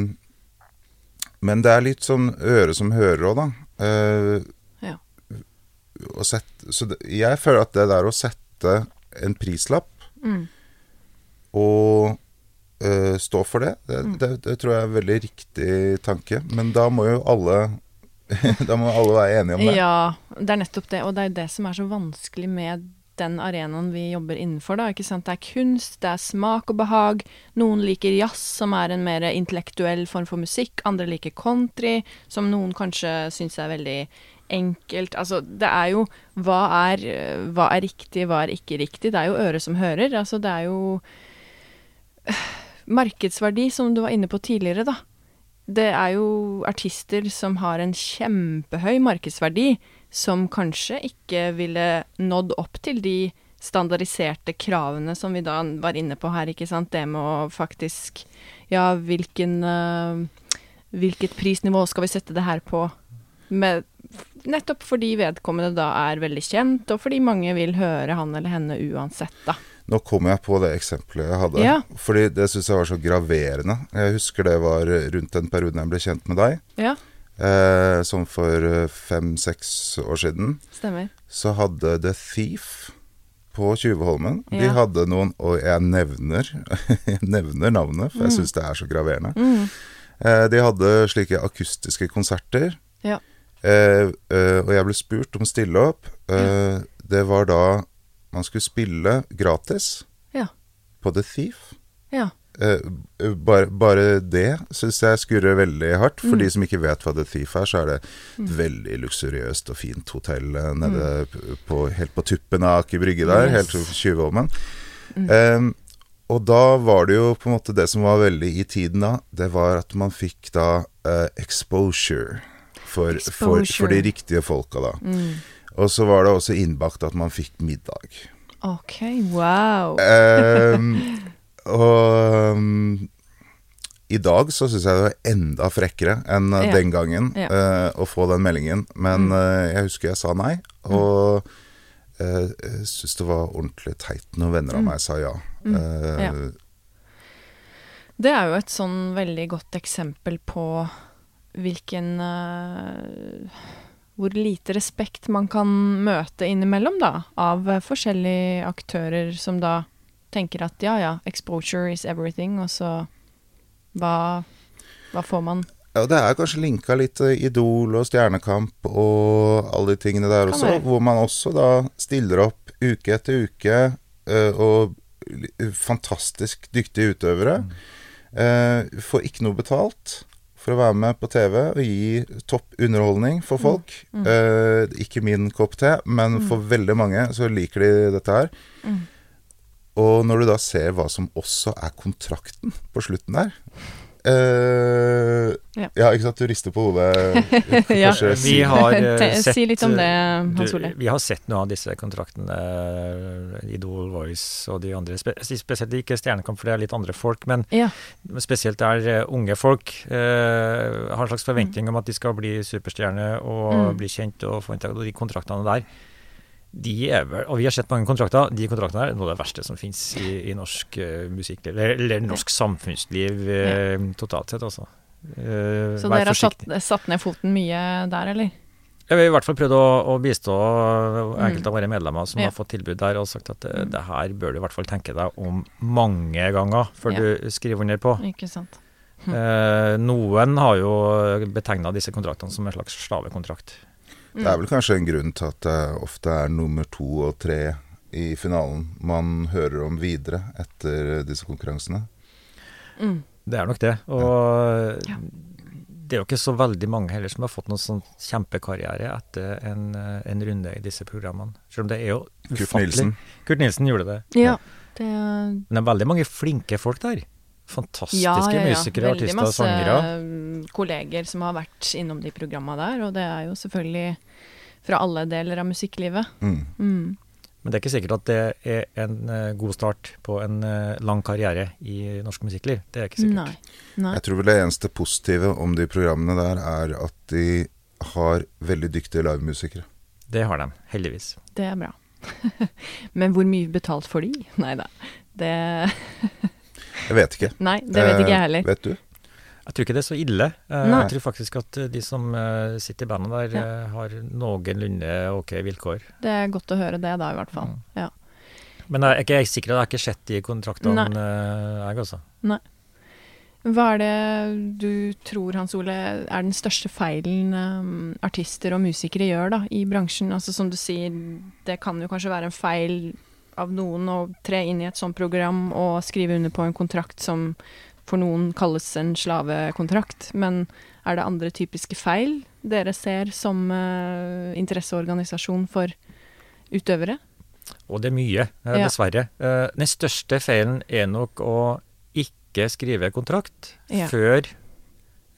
Speaker 3: men det er litt sånn øre som hører òg, da.
Speaker 1: Ja.
Speaker 3: sette, så det, jeg føler at det der å sette en prislapp
Speaker 1: Mm.
Speaker 3: og eh, stå for det, det,
Speaker 1: Mm.
Speaker 3: det, det tror jeg er en veldig riktig tanke. Men da må jo alle *laughs* Da må alle være enige om det.
Speaker 1: Ja, det er nettopp det. Og det er jo det som er så vanskelig med den arenaen vi jobber innenfor. da, ikke sant? Det er kunst, det er smak og behag. Noen liker jazz, som er en mer intellektuell form for musikk. Andre liker country, som noen kanskje syns er veldig enkelt. Altså, det er jo hva er, hva er riktig, hva er ikke riktig? Det er jo øret som hører. Altså, det er jo *sighs* Markedsverdi, som du var inne på tidligere, da. Det er jo artister som har en kjempehøy markedsverdi, som kanskje ikke ville nådd opp til de standardiserte kravene som vi da var inne på her, ikke sant. Det med å faktisk Ja, hvilken øh, Hvilket prisnivå skal vi sette det her på? med, nettopp fordi vedkommende da er veldig kjent, og fordi mange vil høre han eller henne uansett, da.
Speaker 3: Nå kom jeg på det eksempelet jeg hadde.
Speaker 1: Ja.
Speaker 3: Fordi det syns jeg var så graverende. Jeg husker det var rundt den perioden jeg ble kjent med deg.
Speaker 1: Ja,
Speaker 3: Eh, som for fem-seks år siden.
Speaker 1: stemmer.
Speaker 3: Så hadde The Thief på Tjuvholmen De hadde noen, og jeg nevner, *laughs* jeg nevner navnet, for jeg syns det er så graverende.
Speaker 1: Mm.
Speaker 3: Eh, de hadde slike akustiske konserter.
Speaker 1: Ja.
Speaker 3: Eh, eh, og jeg ble spurt om å stille opp. Eh, Det var da man skulle spille gratis
Speaker 1: Ja.
Speaker 3: på The Thief.
Speaker 1: Ja.
Speaker 3: Eh, bare, bare det syns jeg skurrer veldig hardt. For
Speaker 1: Mm.
Speaker 3: de som ikke vet hva The Thief er, så er det et veldig luksuriøst og fint hotell eh, nede mm. på, helt på tuppen av Aker Brygge der,
Speaker 1: Mm. Yes.
Speaker 3: helt Tjuvholmen.
Speaker 1: Mm.
Speaker 3: Eh, og da var det jo på en måte det som var veldig i tiden da, det var at man fikk da eh, exposure for, For, for de riktige folka da.
Speaker 1: Mm.
Speaker 3: Og så var det også innbakt at man fikk middag.
Speaker 1: OK, wow.
Speaker 3: Um, *laughs* og um, i dag så syns jeg det var enda frekkere enn uh,
Speaker 1: Ja.
Speaker 3: den gangen
Speaker 1: Ja.
Speaker 3: uh, å få den meldingen. Men
Speaker 1: Mm.
Speaker 3: uh, jeg husker jeg sa nei, og uh, syns det var ordentlig teit når venner av
Speaker 1: Mm.
Speaker 3: meg sa ja.
Speaker 1: Mm.
Speaker 3: Uh,
Speaker 1: Ja. Det er jo et sånn veldig godt eksempel på hvilken eh, Hvor lite respekt man kan møte innimellom, da, av forskjellige aktører som da tenker at ja, ja, exposure is everything, og så hva, hva får man?
Speaker 3: Ja, det er kanskje linka litt Idol og Stjernekamp og alle de tingene der også,
Speaker 1: være.
Speaker 3: hvor man også da stiller opp uke etter uke, eh, og fantastisk dyktige utøvere. Eh, får ikke noe betalt for å være med på TV og gi topp underholdning for folk.
Speaker 1: Mm.
Speaker 3: Eh, ikke min kopp te, men
Speaker 1: Mm.
Speaker 3: for veldig mange så liker de dette her.
Speaker 1: Mm.
Speaker 3: Og når du da ser hva som også er kontrakten på slutten der eh,
Speaker 1: Ja.
Speaker 3: ja. ikke sant? Du rister på hodet. *laughs*
Speaker 1: Ja.
Speaker 2: Vi har *laughs* eh, sett
Speaker 1: si litt om det, Hans Ole.
Speaker 2: Vi har sett noe av disse kontraktene, eh, Idol, Voice og de andre. Spe spesielt ikke Stjernekamp, for det er litt andre folk. Men
Speaker 1: Ja.
Speaker 2: spesielt er eh, unge folk Uh, har en slags forventning om at de skal bli superstjerne og
Speaker 1: Mm.
Speaker 2: bli kjent og få inntak. Og de kontraktene der, de er vel Og vi har sett mange kontrakter. De kontraktene er noe av det verste som finnes i, i norsk uh, musikkliv, eller, eller norsk samfunnsliv eh, totalt sett, altså. Eh,
Speaker 1: Så dere har satt, satt ned foten mye der, eller?
Speaker 2: Ja, vi har i hvert fall prøvd å, å bistå enkelte
Speaker 1: Mm.
Speaker 2: av våre medlemmer som
Speaker 1: Ja.
Speaker 2: har fått tilbud der, og sagt at eh,
Speaker 1: Mm.
Speaker 2: det her bør du i hvert fall tenke deg om mange ganger før
Speaker 1: Ja.
Speaker 2: du skriver under på.
Speaker 1: Ikke sant.
Speaker 2: Eh, noen har jo betegna disse kontraktene som en slags slavekontrakt.
Speaker 3: Det er vel kanskje en grunn til at det ofte er nummer to og tre i finalen man hører om videre etter disse konkurransene.
Speaker 1: Mm.
Speaker 2: Det er nok det. Og
Speaker 1: Ja.
Speaker 2: det er jo ikke så veldig mange heller som har fått noen sånn kjempekarriere etter en, en runde i disse programmene. Selv om det er jo
Speaker 3: Kurt
Speaker 2: ufattelig.
Speaker 3: Nilsen.
Speaker 2: Kurt Nilsen gjorde det.
Speaker 1: Ja. Det,
Speaker 2: Men det er veldig mange flinke folk der. Fantastiske
Speaker 1: ja, ja, ja.
Speaker 2: musikere,
Speaker 1: Veldig
Speaker 2: artister og
Speaker 1: masse
Speaker 2: Veldig
Speaker 1: masse kolleger som har vært innom de programma der, og det er jo selvfølgelig fra alle deler av musikklivet.
Speaker 3: Mm.
Speaker 1: Mm.
Speaker 2: Men det er ikke sikkert at det er en eh, god start på en eh, lang karriere i norsk musikkliv. Det er ikke sikkert.
Speaker 1: Nei. Nei.
Speaker 3: Jeg tror vel det eneste positive om de programmene der er at de har veldig dyktige livemusikere.
Speaker 2: Det har de, heldigvis.
Speaker 1: Det er bra. *laughs* Men hvor mye betalt får de? Nei da. Det *laughs*
Speaker 3: Jeg vet ikke.
Speaker 1: Nei, det vet ikke jeg
Speaker 3: Eh,
Speaker 1: heller.
Speaker 3: Vet du?
Speaker 2: Jeg tror ikke det er så ille. Eh,
Speaker 1: Nei.
Speaker 2: jeg tror faktisk at eh, de som sitter i bandet der,
Speaker 1: Ja.
Speaker 2: har noenlunde ok vilkår.
Speaker 1: Det er godt å høre det, da, i hvert fall.
Speaker 2: Mm.
Speaker 1: Ja.
Speaker 2: Men jeg er ikke sikker, jeg har ikke sett de kontraktene,
Speaker 1: Nei.
Speaker 2: jeg altså.
Speaker 1: Hva er det du tror, Hans Ole, er den største feilen um, artister og musikere gjør da, i bransjen? Altså Som du sier, det kan jo kanskje være en feil av noen å tre inn i et sånt program og skrive under på en kontrakt som for noen kalles en slavekontrakt. Men er det andre typiske feil dere ser som uh, interesseorganisasjon for utøvere?
Speaker 2: Og det er mye, eh,
Speaker 1: Ja.
Speaker 2: dessverre. Eh, den største feilen er nok å ikke skrive kontrakt
Speaker 1: Ja.
Speaker 2: før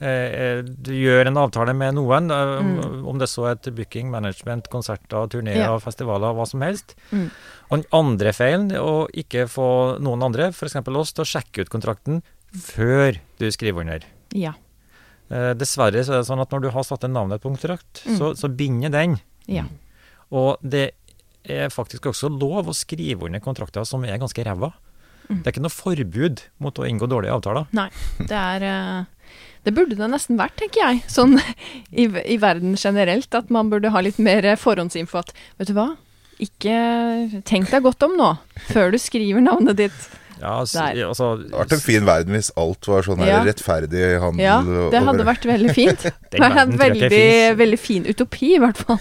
Speaker 2: du gjør en avtale med noen, eh, om-
Speaker 1: Mm.
Speaker 2: om det så er til booking, management, konserter, turneer,
Speaker 1: Ja.
Speaker 2: festivaler, hva som helst.
Speaker 1: Mm.
Speaker 2: Og den andre feilen å ikke få noen andre, f.eks. oss, til å sjekke ut kontrakten før du skriver under.
Speaker 1: Ja.
Speaker 2: Eh, dessverre så er det sånn at når du har satt en navnet på en kontrakt,
Speaker 1: Mm.
Speaker 2: så, så binder den.
Speaker 1: Ja.
Speaker 2: Og det er faktisk også lov å skrive under kontrakter som er ganske ræva.
Speaker 1: Mm.
Speaker 2: Det er ikke noe forbud mot å inngå dårlige avtaler.
Speaker 1: Nei. Det er eh, Det burde det nesten vært, tenker jeg. Sånn *laughs* i, i verden generelt. At man burde ha litt mer forhåndsinfo. At vet du hva, ikke tenk deg godt om nå, før du skriver navnet ditt.
Speaker 2: Ja,
Speaker 1: Der.
Speaker 2: altså,
Speaker 3: Det hadde vært en fin verden hvis alt var sånn
Speaker 1: Ja.
Speaker 3: rettferdig handel.
Speaker 1: Ja, det hadde vært veldig fint. *laughs* Det er en veldig, veldig fin utopi, i hvert fall.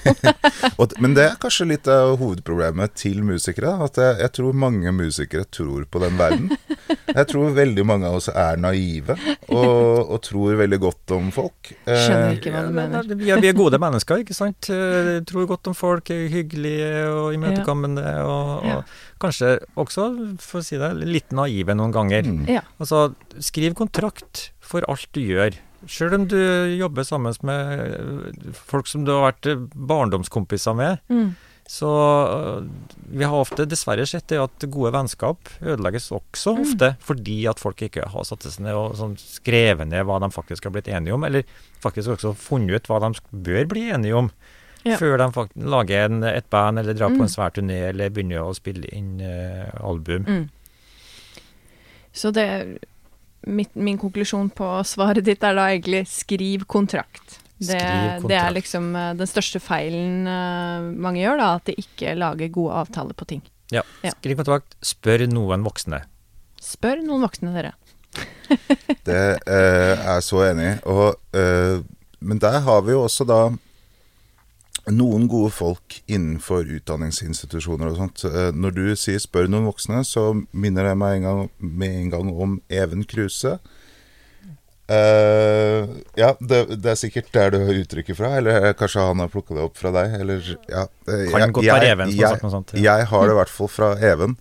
Speaker 1: *laughs*
Speaker 3: Men det er kanskje litt av hovedproblemet til musikere. At jeg, jeg tror mange musikere tror på den verden. Jeg tror veldig mange av oss er naive og, og tror veldig godt om folk. Eh,
Speaker 1: Skjønner ikke hva du mener.
Speaker 2: Vi er, gode mennesker, ikke sant. Eh, Tror godt om folk, er hyggelige og imøtekommende. Og,
Speaker 1: Ja.
Speaker 2: og kanskje også, for å si det, litt naive noen ganger.
Speaker 3: Mm.
Speaker 1: Ja.
Speaker 2: Altså, skriv kontrakt for alt du gjør. Selv om du jobber sammen med folk som du har vært barndomskompiser med.
Speaker 1: Mm.
Speaker 2: Så øh, vi har ofte dessverre sett det at gode vennskap ødelegges også
Speaker 1: Mm.
Speaker 2: ofte fordi at folk ikke har satt seg ned og sånn skrevet ned hva de faktisk har blitt enige om, eller faktisk også funnet ut hva de bør bli enige om.
Speaker 1: Ja.
Speaker 2: Før de faktisk lager en, et band eller drar på
Speaker 1: Mm.
Speaker 2: en svær turné eller begynner å spille inn uh, album.
Speaker 1: Mm. Så det mitt, Min konklusjon på svaret ditt er da egentlig skriv kontrakt. Det,
Speaker 2: Skriv kontrakt.
Speaker 1: det er liksom eh, den største feilen eh, mange gjør, da. At de ikke lager gode avtaler på ting.
Speaker 2: Ja.
Speaker 1: Ja.
Speaker 2: Skriv kontrakt, spør noen voksne.
Speaker 1: Spør noen voksne, dere. *laughs*
Speaker 3: Det eh, er jeg så enig i. Og, eh, men der har vi jo også da noen gode folk innenfor utdanningsinstitusjoner og sånt. Eh, når du sier 'spør noen voksne', så minner det meg en gang, med en gang om Even Kruse. Uh, ja, det, det er sikkert der du har uttrykket fra, eller kanskje han har plukka det opp fra deg, eller ja. eh,
Speaker 2: Kan
Speaker 3: jeg-
Speaker 2: godt være
Speaker 3: jeg- jeg-
Speaker 2: sånt. Ja.
Speaker 3: jeg har det i hvert fall fra Even.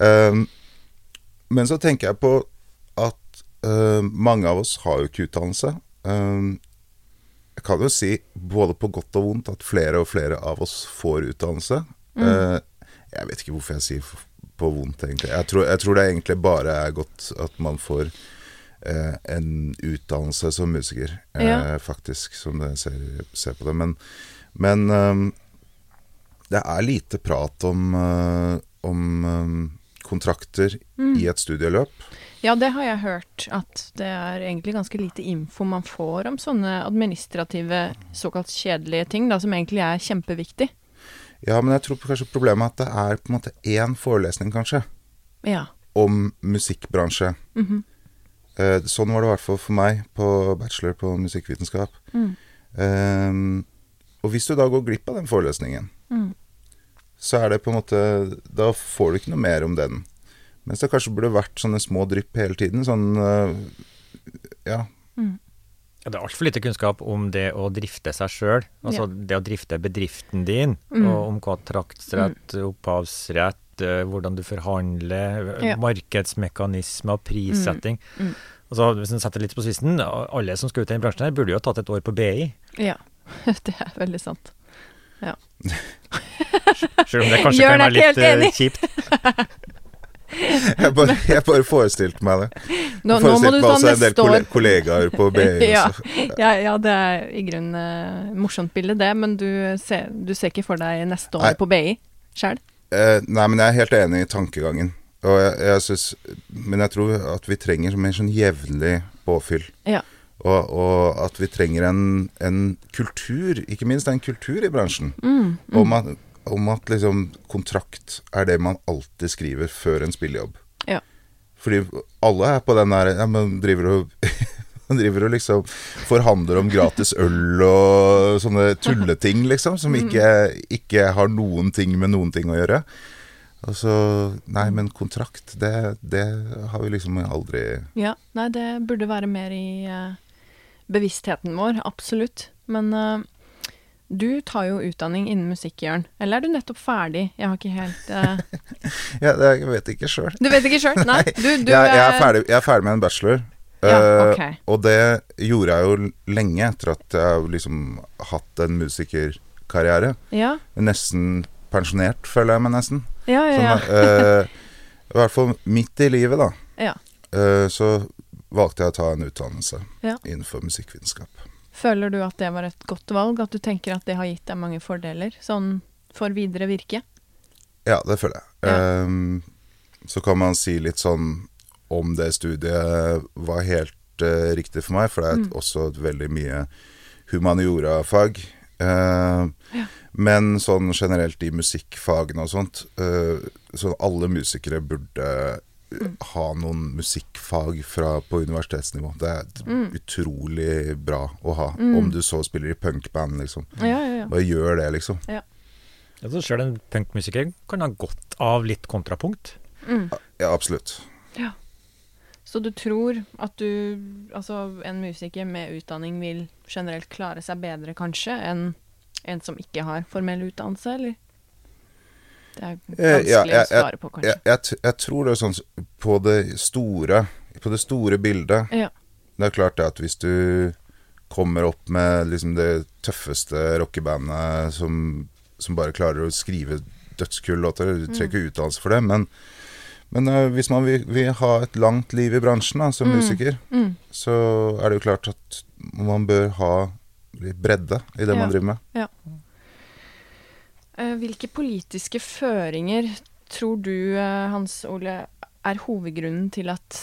Speaker 3: Uh, men så tenker jeg på at uh, mange av oss har jo ikke utdannelse. Um, jeg kan jo si både på godt og vondt at flere og flere av oss får utdannelse. Uh, jeg vet ikke hvorfor jeg sier på vondt, egentlig. Jeg tror, jeg tror det egentlig bare er godt at man får uh, en utdannelse som musiker, uh,
Speaker 1: Ja.
Speaker 3: faktisk, som det ser, ser på det. Men, men um, det er lite prat om, uh, om eh, kontrakter i et studieløp.
Speaker 1: Ja, det har jeg hørt. At det er egentlig ganske lite info man får om sånne administrative, såkalt kjedelige ting, da, som egentlig er kjempeviktig.
Speaker 3: Ja, men jeg tror kanskje problemet er at det er på en måte én forelesning, kanskje,
Speaker 1: Ja.
Speaker 3: om musikkbransje.
Speaker 1: Mhm.
Speaker 3: Eh, sånn var det i hvert fall for meg på bachelor på musikkvitenskap.
Speaker 1: Mm.
Speaker 3: Eh, og hvis du da går glipp av den forelesningen,
Speaker 1: Mm.
Speaker 3: så er det på en måte Da får du ikke noe mer om den. Mens det kanskje burde vært sånne små drypp hele tiden. Sånn eh, Ja.
Speaker 2: Ja, Det er altfor lite kunnskap om det å drifte seg sjøl. Altså
Speaker 1: Ja.
Speaker 2: det å drifte bedriften din,
Speaker 1: Mm.
Speaker 2: og om kontraktsrett, opphavsrett, eh, hvordan du forhandler,
Speaker 1: Ja.
Speaker 2: markedsmekanismer, prissetting.
Speaker 1: Mm.
Speaker 2: Altså, hvis en setter litt på spissen, alle som skal ut i denne bransjen her, burde jo ha tatt et år på BI.
Speaker 1: Ja. *laughs* Det er veldig sant.
Speaker 2: Selv om det kanskje kan være litt eh, kjipt. *laughs* *laughs*
Speaker 3: Jeg bare, jeg bare forestilte meg det.
Speaker 1: Nå, nå må du ta
Speaker 3: også en del kollegaer på *laughs* BI.
Speaker 1: Ja. Ja, ja, det er i grunnen uh, morsomt bilde, det, men du ser, du ser ikke for deg neste år
Speaker 3: Nei.
Speaker 1: på BI sjøl?
Speaker 3: Uh, nei, men jeg er helt enig i tankegangen. Jeg, jeg synes, men jeg tror at vi trenger mer sånn jevnlig påfyll.
Speaker 1: Ja.
Speaker 3: Og, og at vi trenger en, en kultur, ikke minst en kultur i bransjen,
Speaker 1: Mm,
Speaker 3: om at, om at liksom kontrakt er det man alltid skriver før en spillejobb.
Speaker 1: Ja.
Speaker 3: Fordi alle er på den der ja, Man driver og *laughs* man driver og liksom forhandler om gratis øl og sånne tulleting, liksom, som ikke, ikke har noen ting med noen ting å gjøre. Og så Nei, men kontrakt, det, det har vi liksom aldri
Speaker 1: Ja, nei, det burde være mer i eh, bevisstheten vår, absolutt. Men eh, du tar jo utdanning innen musikk, Jørn. Eller er du nettopp ferdig? Jeg har ikke helt uh... *laughs*
Speaker 3: Ja, jeg vet ikke sjøl.
Speaker 1: Du vet ikke sjøl? Nei, *laughs* du, du
Speaker 3: Jeg, jeg, er
Speaker 1: eh,
Speaker 3: ferdig, jeg er ferdig med en bachelor.
Speaker 1: Ja,
Speaker 3: okay.
Speaker 1: uh,
Speaker 3: Og det gjorde jeg jo lenge etter at jeg har liksom hatt en musikerkarriere.
Speaker 1: Ja,
Speaker 3: Nesten pensjonert, føler jeg meg nesten.
Speaker 1: ja, ja.
Speaker 3: Sånn,
Speaker 1: ja.
Speaker 3: eh, *laughs* I hvert fall midt i livet, da.
Speaker 1: Ja.
Speaker 3: Eh, så valgte jeg å ta en utdannelse innenfor musikkvitenskap.
Speaker 1: Føler du at det var et godt valg? At du tenker at det har gitt deg mange fordeler sånn for videre virke?
Speaker 3: Ja, det føler jeg.
Speaker 1: Ja.
Speaker 3: Um, så kan man si litt sånn om det studiet var helt uh, riktig for meg, for det er
Speaker 1: Mm.
Speaker 3: også et veldig mye humaniora-fag. Ehm,
Speaker 1: Ja.
Speaker 3: Men sånn generelt i musikkfagene og sånt, uh, så alle musikere burde. Ha noen musikkfag fra, på universitetsnivå. Det er
Speaker 1: Mm.
Speaker 3: utrolig bra å ha.
Speaker 1: Mm.
Speaker 3: Om du så spiller i punkband, liksom.
Speaker 1: Ja, ja, ja.
Speaker 3: Bare gjør det, liksom.
Speaker 2: Altså, Sjøl en punkmusiker kan ha godt av litt kontrapunkt.
Speaker 1: Mm.
Speaker 3: Ja, absolutt.
Speaker 1: Så du tror at du, altså en musiker med utdanning vil generelt klare seg bedre kanskje enn en som ikke har formell utdannelse, eller? Det er
Speaker 3: Eh,
Speaker 1: vanskelig
Speaker 3: ja,
Speaker 1: å
Speaker 3: jeg-
Speaker 1: svare på, kanskje.
Speaker 3: Jeg, jeg, tror det er sånn på det store På det store bildet
Speaker 1: Ja.
Speaker 3: Det er klart det at hvis du kommer opp med liksom det tøffeste rockebandet som, som bare klarer å skrive dødskule låter Du trenger ikke utdannelse for det, men, men uh, hvis man vil, vil ha et langt liv i bransjen da, som
Speaker 1: Mm.
Speaker 3: musiker,
Speaker 1: Mm.
Speaker 3: så er det jo klart at man bør ha bredde i det
Speaker 1: Ja.
Speaker 3: man driver med.
Speaker 1: Eh, Hvilke politiske føringer tror du, eh, Hans Ole, er hovedgrunnen til at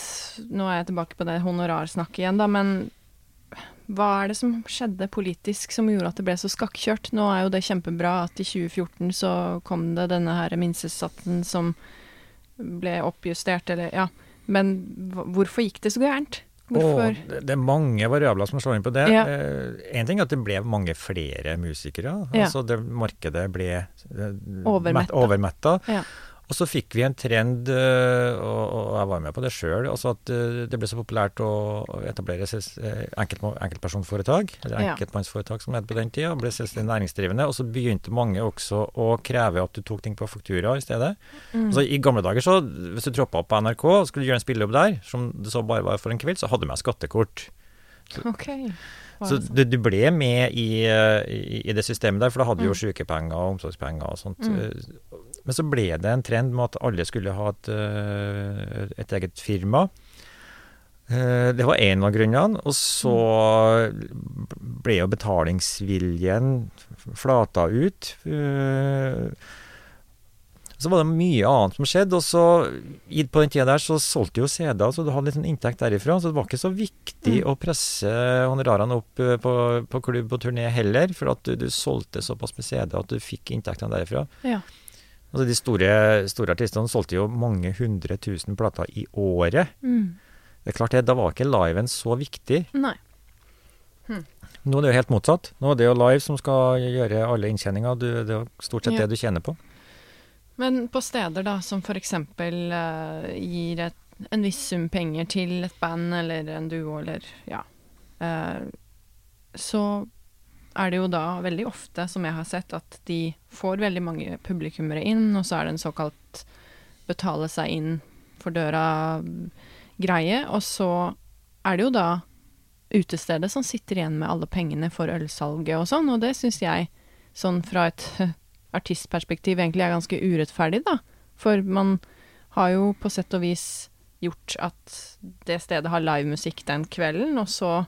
Speaker 1: Nå er jeg tilbake på det honorarsnakket igjen, da, men hva er det som skjedde politisk som gjorde at det ble så skakkjørt? Nå er jo det kjempebra at i 2014 så kom det denne her minstesatsen som ble oppjustert, eller ja. Men hvorfor gikk det så gærent? Hvorfor?
Speaker 2: Og det, er mange variabler som slår inn på det.
Speaker 1: Ja.
Speaker 2: Ting er at det ble mange flere musikere.
Speaker 1: Ja.
Speaker 2: Altså det Markedet ble eh,
Speaker 1: Overmetta.
Speaker 2: overmetta.
Speaker 1: Ja.
Speaker 2: Og så fikk vi en trend, eh, og, og jeg var med på det sjøl, altså at eh, det ble så populært å etablere eh, enkelt, enkeltpersonforetak, eller enkeltmannsforetak som det het på den tida, ble selvstendig næringsdrivende. Og så begynte mange også å kreve at du tok ting på faktura i stedet.
Speaker 1: Mm.
Speaker 2: Altså, I gamle dager, så hvis du troppa opp på NRK og skulle gjøre en spillejobb der, som det så bare var for en kveld, så hadde du med skattekort. *laughs*
Speaker 1: OK. Var
Speaker 2: Så du, du ble med i, i, i det systemet der, for da hadde du jo
Speaker 1: Mm.
Speaker 2: sykepenger og omsorgspenger og sånt.
Speaker 1: Mm.
Speaker 2: Men så ble det en trend med at alle skulle ha et, eh, et eget firma. Eh, Det var én av grunnene. Og så ble jo betalingsviljen flata ut. Eh, Så var det mye annet som skjedde. Og så på den tida der så solgte jo CD-er, så du hadde litt sånn inntekt derifra. Så det var ikke så viktig
Speaker 1: Mm.
Speaker 2: å presse honorarene opp på, på klubb og turné heller, for at du, du solgte såpass med CD at du fikk inntektene derifra.
Speaker 1: Ja.
Speaker 2: Altså De store, store artistene solgte jo mange hundre tusen plater i året.
Speaker 1: Mm.
Speaker 2: Det er klart det, Da var ikke liven så viktig.
Speaker 1: Nei.
Speaker 2: Nå er det jo helt motsatt. Nå er det jo live som skal gjøre alle inntjeninger. Du, det er jo stort sett
Speaker 1: Ja.
Speaker 2: det du tjener på.
Speaker 1: Men på steder da, som f.eks. Uh, gir et, en viss sum penger til et band eller en duo eller ja, uh, så er det jo da veldig ofte, som jeg har sett, at de får veldig mange publikummere inn, og så er det en såkalt betale seg inn for døra-greie, og så er det jo da utestedet som sitter igjen med alle pengene for ølsalget og sånn, og det syns jeg, sånn fra et *laughs* artistperspektiv, egentlig er ganske urettferdig, da. For man har jo på sett og vis gjort at det stedet har livemusikk den kvelden, og så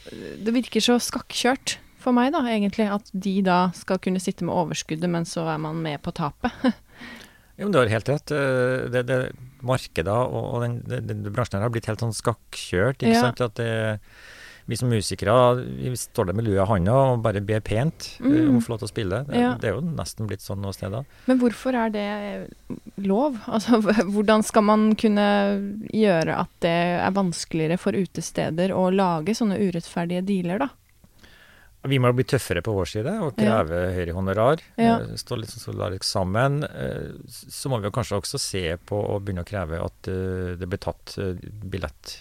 Speaker 1: Det virker så skakkjørt for meg, da, egentlig, at de da skal kunne sitte med overskuddet, men så er man med på tapet. *laughs*
Speaker 2: Jo, men Du har helt rett. Eh, Det, det Markedet og, den, den, den bransjen her har blitt helt sånn skakkjørt. ikke
Speaker 1: Ja.
Speaker 2: sant? At det, vi som musikere vi står der med lua i handa og bare ber pent eh,
Speaker 1: Mm.
Speaker 2: om å få lov til å spille. Det,
Speaker 1: Ja.
Speaker 2: det er jo nesten blitt sånn noen steder.
Speaker 1: Men hvorfor er det lov? *laughs* Altså, hvordan skal man kunne gjøre at det er vanskeligere for utesteder å lage sånne urettferdige dealer, da?
Speaker 2: Vi må bli tøffere på vår side og
Speaker 1: Ja.
Speaker 2: kreve høyere honorar.
Speaker 1: Ja.
Speaker 2: eh, Stå litt sånn solidarisk sammen. Eh, Så må vi jo kanskje også se på og begynne å kreve at eh, det blir tatt billett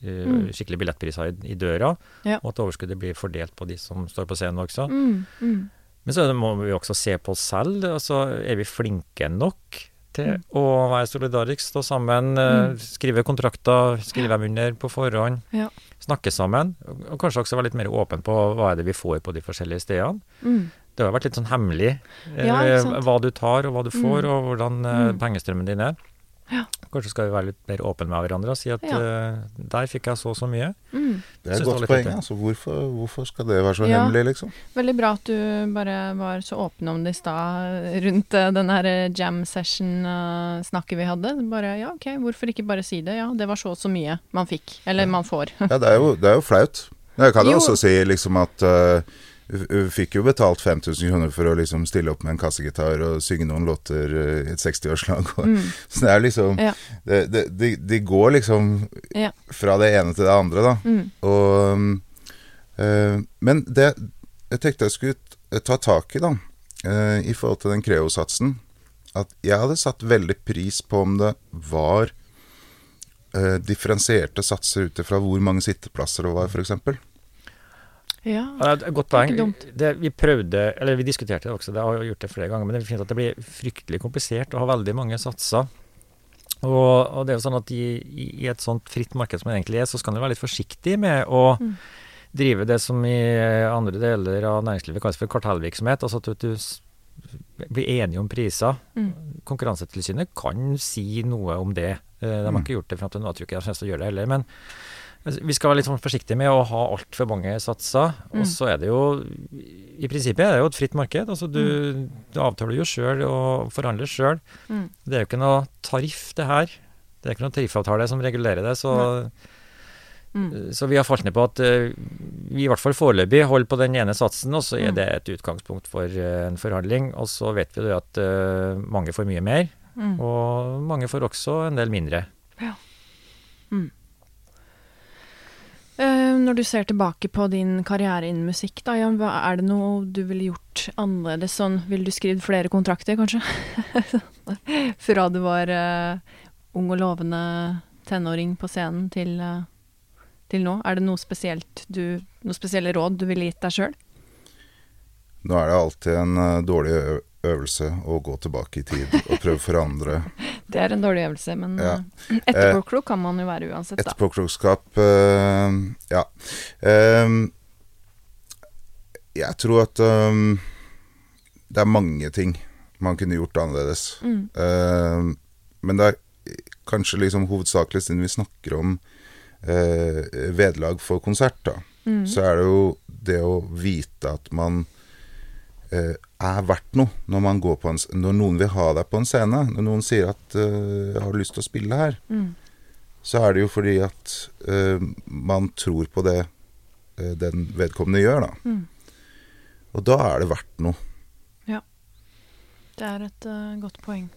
Speaker 1: Mm.
Speaker 2: skikkelig billettpriser i, i døra,
Speaker 1: Ja.
Speaker 2: og at overskuddet blir fordelt på de som står på scenen også.
Speaker 1: Mm, mm.
Speaker 2: Men så må vi også se på oss selv. Altså, er vi flinke nok til
Speaker 1: Mm.
Speaker 2: å være solidarisk, stå sammen, eh,
Speaker 1: Mm.
Speaker 2: skrive kontrakter, skrive dem under på forhånd,
Speaker 1: Ja.
Speaker 2: snakke sammen? Og kanskje også være litt mer åpen på hva er det vi får på de forskjellige stedene.
Speaker 1: Mm.
Speaker 2: Det har vært litt sånn hemmelig eh,
Speaker 1: Ja,
Speaker 2: hva du tar og hva du får,
Speaker 1: Mm.
Speaker 2: og hvordan eh,
Speaker 1: Mm.
Speaker 2: pengestrømmen din er.
Speaker 1: Ja.
Speaker 2: Kanskje skal vi være litt mer åpne med hverandre og si at
Speaker 1: Ja.
Speaker 2: uh, der fikk jeg så og så mye.
Speaker 1: Mm.
Speaker 3: Det er et godt poeng. Altså, hvorfor, hvorfor skal det være så
Speaker 1: Ja.
Speaker 3: hemmelig, liksom?
Speaker 1: Veldig bra at du bare var så åpen om det i stad rundt uh, den her eh, jam session-snakket vi hadde. Bare ja, ok, hvorfor ikke bare si det? Ja, det var så og så mye man fikk. Eller man får.
Speaker 3: Ja, det er jo, det er jo flaut. Jeg kan jo også si liksom at uh, fikk jo betalt 5000 kroner for å liksom stille opp med en kassegitar og synge noen låter uh, i et 60-årslag.
Speaker 1: Mm. *laughs*
Speaker 3: Så det er liksom
Speaker 1: Ja.
Speaker 3: det, det, de, de går liksom
Speaker 1: Ja.
Speaker 3: fra det ene til det andre, da.
Speaker 1: Mm.
Speaker 3: Og, eh, men det jeg tenkte jeg skulle ta tak i, da, øh, i forhold til den Creo-satsen At jeg hadde satt veldig pris på om det var øh, differensierte satser ut ifra hvor mange sitteplasser det var, f.eks.
Speaker 1: Ja.
Speaker 2: Det er et godt poeng. Vi prøvde, eller vi diskuterte det også, det har jeg gjort det flere ganger, men det finnes at det blir fryktelig komplisert å ha veldig mange satser. Og, og det er jo sånn at i, i, et sånt fritt marked som det egentlig er, så skal en være litt forsiktig med å
Speaker 1: Mm.
Speaker 2: drive det som i andre deler av næringslivet kalles for kartellvirksomhet. Altså at du blir enige om priser.
Speaker 1: Mm.
Speaker 2: Konkurransetilsynet kan si noe om det. Eh, De har
Speaker 3: Mm.
Speaker 2: ikke gjort det fram til nå, jeg ikke de kommer til å gjøre det heller. Men vi skal være litt sånn forsiktige med å ha altfor mange satser.
Speaker 1: Mm.
Speaker 2: Og så er det jo I prinsippet er det jo et fritt marked. Altså du, du avtaler jo sjøl og forhandler sjøl.
Speaker 1: Mm.
Speaker 2: Det er jo ikke noe tariff, det her. Det er ikke noen tariffavtale som regulerer det. Så,
Speaker 1: Mm.
Speaker 2: så vi har falt ned på at uh, vi i hvert fall foreløpig holder på den ene satsen, og så er
Speaker 1: Mm.
Speaker 2: det et utgangspunkt for uh, en forhandling. Og så vet vi jo at uh, mange får mye mer,
Speaker 1: Mm.
Speaker 2: og mange får også en del mindre.
Speaker 1: Eh, når du ser tilbake på din karriere innen musikk, da, Jan, er det noe du ville gjort annerledes? Sånn, ville du skrevet flere kontrakter, kanskje? *laughs* Fra du var uh, ung og lovende tenåring på scenen til, uh, til nå. Er det noe spesielt du, noen spesielle råd du ville gitt deg sjøl?
Speaker 3: Nå er det alltid en uh, dårlig øvelse å gå tilbake i tid og prøve å forandre *laughs*
Speaker 1: Det er en dårlig øvelse, men
Speaker 3: Ja.
Speaker 1: eh, etterpåklok kan man jo være uansett, da.
Speaker 3: Etterpåklokskap eh, Ja. Jeg tror at det er mange ting man kunne gjort annerledes.
Speaker 1: Mm.
Speaker 3: Men det er kanskje liksom hovedsakelig siden vi snakker om eh, vederlag for konsert, da.
Speaker 1: Mm.
Speaker 3: Så er det jo det å vite at man eh, er verdt noe når man går på en Når noen vil ha deg på en scene. Når noen sier at jeg 'har du lyst til å spille her',
Speaker 1: Mm.
Speaker 3: så er det jo fordi at uh, man tror på det uh, den vedkommende gjør, da.
Speaker 1: Mm.
Speaker 3: Og da er det verdt noe. Ja.
Speaker 1: Det er et godt poeng.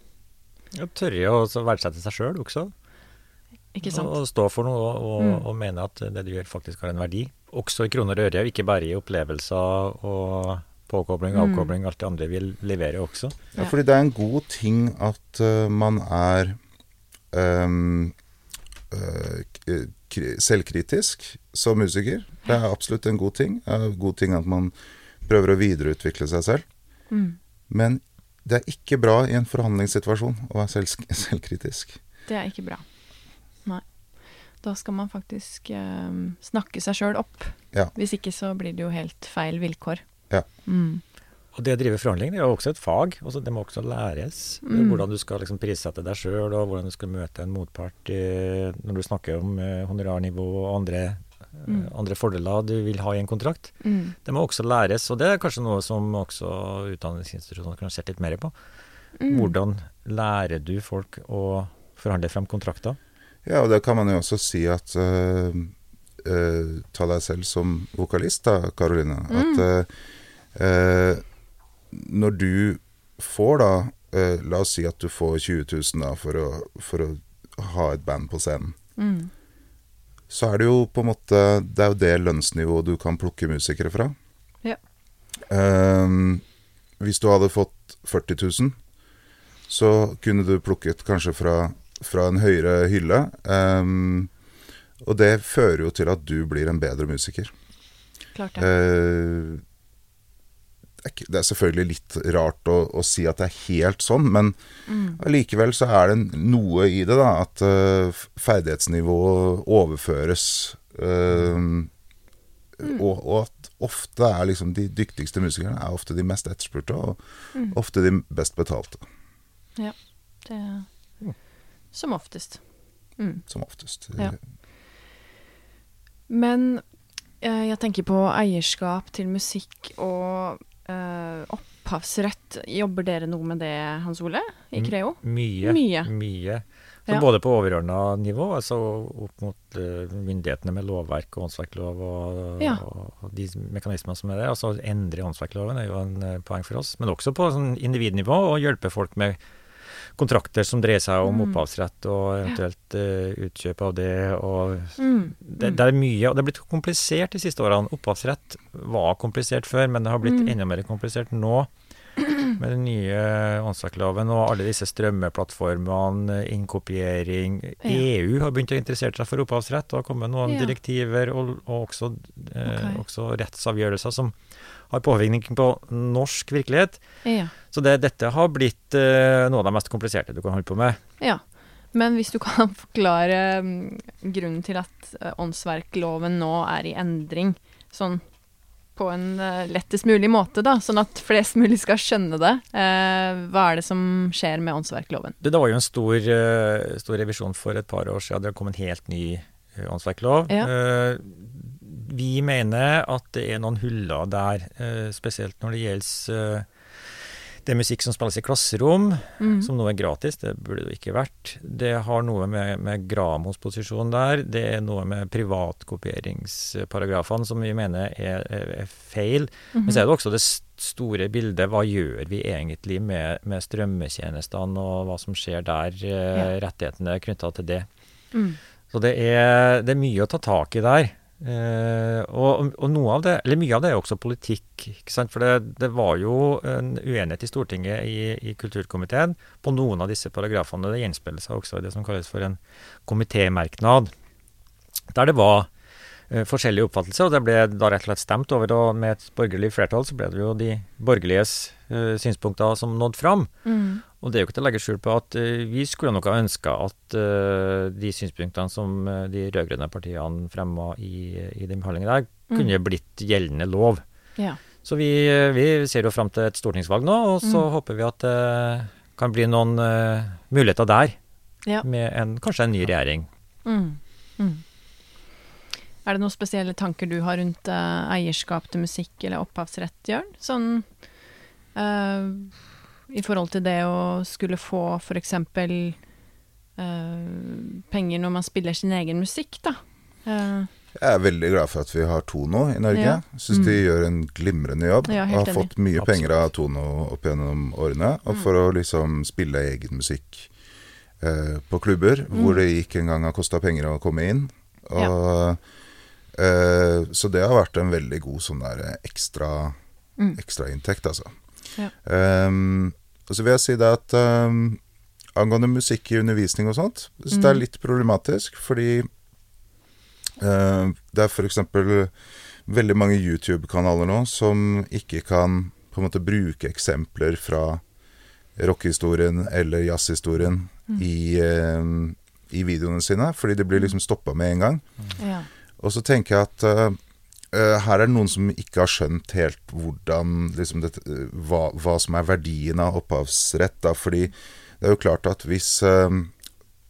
Speaker 2: Ja, Tørre å verdsette seg sjøl også.
Speaker 1: Ikke sant?
Speaker 2: Og, og stå for noe og, og,
Speaker 1: Mm.
Speaker 2: og mene at det du gjør faktisk har en verdi. Også i kroner og øre, ikke bare i opplevelser og påkobling,
Speaker 1: Mm.
Speaker 2: avkobling, alt det andre vi leverer også.
Speaker 3: Ja, fordi det er en god ting at uh, man er um, uh, selvkritisk som musiker. Det er absolutt en god ting. Det er en god ting at man prøver å videreutvikle seg selv.
Speaker 1: Mm.
Speaker 3: Men det er ikke bra i en forhandlingssituasjon å være selv, selvkritisk.
Speaker 1: Det er ikke bra. Nei. Da skal man faktisk eh, snakke seg sjøl opp.
Speaker 3: Ja.
Speaker 1: Hvis ikke så blir det jo helt feil vilkår.
Speaker 3: Ja.
Speaker 1: Mm.
Speaker 2: Og det å drive forhandling det er jo også et fag. Også det må også læres.
Speaker 1: Mm.
Speaker 2: Hvordan du skal liksom prissette deg sjøl, og hvordan du skal møte en motpart eh, når du snakker om eh, honorarnivå og andre, eh,
Speaker 1: Mm.
Speaker 2: andre fordeler du vil ha i en kontrakt.
Speaker 1: Mm.
Speaker 2: Det må også læres, og det er kanskje noe som også utdanningsinstitusjonene kunne sett litt mer på.
Speaker 1: Mm.
Speaker 2: Hvordan lærer du folk å forhandle frem kontrakter?
Speaker 3: Ja, og det kan man jo også si at uh, uh, Ta deg selv som vokalist, da, Karoline. At eh, eh, når du får da eh, La oss si at du får 20 000 da, for, å, for å ha et band på scenen.
Speaker 1: Mm.
Speaker 3: Så er det jo på en måte Det er jo det lønnsnivået du kan plukke musikere fra.
Speaker 1: Ja.
Speaker 3: Eh, hvis du hadde fått 40 000, så kunne du plukket kanskje fra, fra en høyere hylle. Ehm, og det fører jo til at du blir en bedre musiker.
Speaker 1: Klart det.
Speaker 3: Eh, det er er selvfølgelig litt rart å, å si at det er helt sånn, men
Speaker 1: Mm.
Speaker 3: allikevel så er det noe i det, da. At uh, ferdighetsnivået overføres. eh, og, og at ofte er liksom de dyktigste musikerne er ofte de mest etterspurte, og
Speaker 1: Mm.
Speaker 3: ofte de best betalte.
Speaker 1: Det, Som oftest. Mm.
Speaker 3: Som oftest.
Speaker 1: Ja. Men eh, jeg tenker på eierskap til musikk og eh, opphavsrett. Jobber dere noe med det, Hans Ole, i. Creo?
Speaker 2: Mye.
Speaker 1: Mye.
Speaker 2: mye. Så
Speaker 1: Ja.
Speaker 2: Både på overordna nivå, altså opp mot eh, myndighetene med lovverk og åndsverklov og,
Speaker 1: Ja.
Speaker 2: og, og de mekanismene som er der. Altså endre åndsverkloven er jo en eh, poeng for oss. Men også på sånn individnivå, å hjelpe folk med kontrakter som dreier seg om
Speaker 1: Mm.
Speaker 2: opphavsrett og eventuelt uh, utkjøp av det. og
Speaker 1: Mm.
Speaker 2: det, det er mye, og det er blitt komplisert de siste årene. Opphavsrett var komplisert før, men det har blitt
Speaker 1: Mm.
Speaker 2: enda mer komplisert nå. Med den nye åndsverkloven og alle disse strømmeplattformene, innkopiering.
Speaker 1: Ja.
Speaker 2: EU har begynt å interessere seg for opphavsrett. og har kommet noen
Speaker 1: Ja.
Speaker 2: direktiver og, og også, eh,
Speaker 1: okay.
Speaker 2: også rettsavgjørelser som har påvirkning på norsk virkelighet.
Speaker 1: Ja.
Speaker 2: Så det, dette har blitt uh, noe av det mest kompliserte du kan holde på med.
Speaker 1: ja. Men hvis du kan *laughs* forklare mm, grunnen til at eh, åndsverkloven nå er i endring, sånn på en uh, lettest mulig måte, da, sånn at flest mulig skal skjønne det. Hva er det som skjer med åndsverkloven?
Speaker 2: Det, det var jo en stor, stor revisjon for et par år siden. Det kom en helt ny åndsverklov.
Speaker 1: Ja.
Speaker 2: Eh, vi mener at det er noen huller der, eh, spesielt når det gjelder eh, det er musikk som spilles i klasserom,
Speaker 1: Mm.
Speaker 2: som nå er gratis. Det burde det ikke vært. Det har noe med, med Gramos posisjon der. Det er noe med privatkopieringsparagrafene som vi mener er, er, feil.
Speaker 1: -hmm.
Speaker 2: Men så er det også det store bildet. Hva gjør vi egentlig med, med strømmetjenestene, og hva som skjer der, ja. rettighetene knytta til det.
Speaker 1: Mm.
Speaker 2: Så det er, det er mye å ta tak i der. Eh, og, og noe av det, eller mye av det er også politikk. ikke sant? For det, det var jo en uenighet i Stortinget i, i kulturkomiteen på noen av disse paragrafene. Det gjenspeiler seg også i det som kalles for en komitémerknad. Der det var eh, forskjellige oppfattelser, og det ble da rett og slett stemt over. Og med et borgerlig flertall så ble det jo de borgerliges eh, synspunkter som nådde fram.
Speaker 1: Mm.
Speaker 2: Og det er jo ikke til å legge skjul på at eh, vi skulle nok ha ønska at eh, de synspunktene som eh, de rød-grønne partiene fremma i, i den behandlingen der, kunne
Speaker 1: Mm.
Speaker 2: blitt gjeldende lov.
Speaker 1: Ja.
Speaker 2: Så vi, vi ser jo fram til et stortingsvalg nå, og så
Speaker 1: Mm.
Speaker 2: håper vi at det kan bli noen uh, muligheter der,
Speaker 1: Ja.
Speaker 2: med en, kanskje en ny regjering.
Speaker 1: Mm. Mm. Er det noen spesielle tanker du har rundt uh, eierskap til musikk eller opphavsrett, Jørn? Sånn eh, i forhold til det å skulle få f.eks. Uh, penger når man spiller sin egen musikk, da. Uh.
Speaker 3: Jeg er veldig glad for at vi har Tono i Norge.
Speaker 1: Ja.
Speaker 3: Syns de
Speaker 1: Mm.
Speaker 3: gjør en glimrende jobb.
Speaker 1: Ja,
Speaker 3: og har
Speaker 1: enig.
Speaker 3: fått mye
Speaker 2: Absolutt.
Speaker 3: penger av Tono opp gjennom årene. Og
Speaker 1: Mm.
Speaker 3: for å liksom spille egen musikk uh, på klubber,
Speaker 1: Mm.
Speaker 3: hvor det ikke engang har kosta penger å komme inn. Og, eh, så det har vært en veldig god sånn der ekstra
Speaker 1: Mm.
Speaker 3: ekstrainntekt, altså.
Speaker 1: Ja.
Speaker 3: Um, og så vil jeg si det at um, angående musikk i undervisning og sånt, så det er
Speaker 1: Mm.
Speaker 3: litt problematisk, fordi uh, det er f.eks. veldig mange YouTube-kanaler nå som ikke kan på en måte bruke eksempler fra rockehistorien eller jazzhistorien
Speaker 1: Mm.
Speaker 3: i, uh, i videoene sine, fordi det blir liksom stoppa med en gang.
Speaker 1: ja.
Speaker 3: Og så tenker jeg at eh, her er det noen som ikke har skjønt helt hvordan liksom dette, eh, hva, hva som er verdien av opphavsrett. Da. Fordi det er jo klart at hvis eh,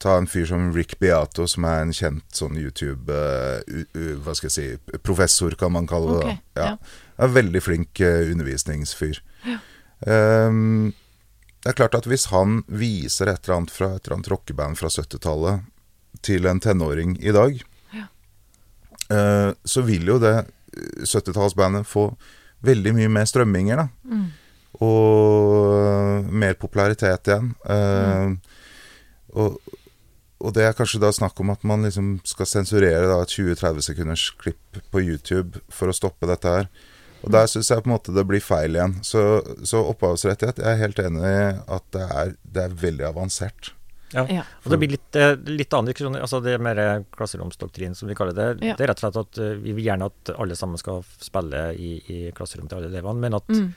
Speaker 3: Ta en fyr som Rick Beato, som er en kjent sånn YouTube uh, u, u, Hva skal jeg si Professor, kan man kalle det.
Speaker 1: Okay,
Speaker 3: da.
Speaker 1: ja.
Speaker 3: Er en veldig flink uh, undervisningsfyr. Ehm, det er klart at hvis han viser et eller annet fra et eller annet rockeband fra 70-tallet til en tenåring i dag,
Speaker 1: Ja.
Speaker 3: Eh, så vil jo det eh, 70-tallsbandet få veldig mye mer strømminger, da.
Speaker 1: Mm.
Speaker 3: Og mer popularitet igjen. Eh, og, og det er kanskje da snakk om at man liksom skal sensurere da et 20-30 sekunders klipp på YouTube for å stoppe dette her. Og der syns jeg på en måte det blir feil igjen. Så, så opphavsrettighet, jeg er helt enig i at det er, det er veldig avansert.
Speaker 2: Ja.
Speaker 1: Ja.
Speaker 2: Og det blir litt, eh, litt annen diskusjon. Altså det mer klasseromsdoktrin, som vi kaller det.
Speaker 1: Ja.
Speaker 2: Det er rett og slett at eh, vi vil gjerne at alle sammen skal spille i, i klasserom til alle elevene, men at
Speaker 1: Mm.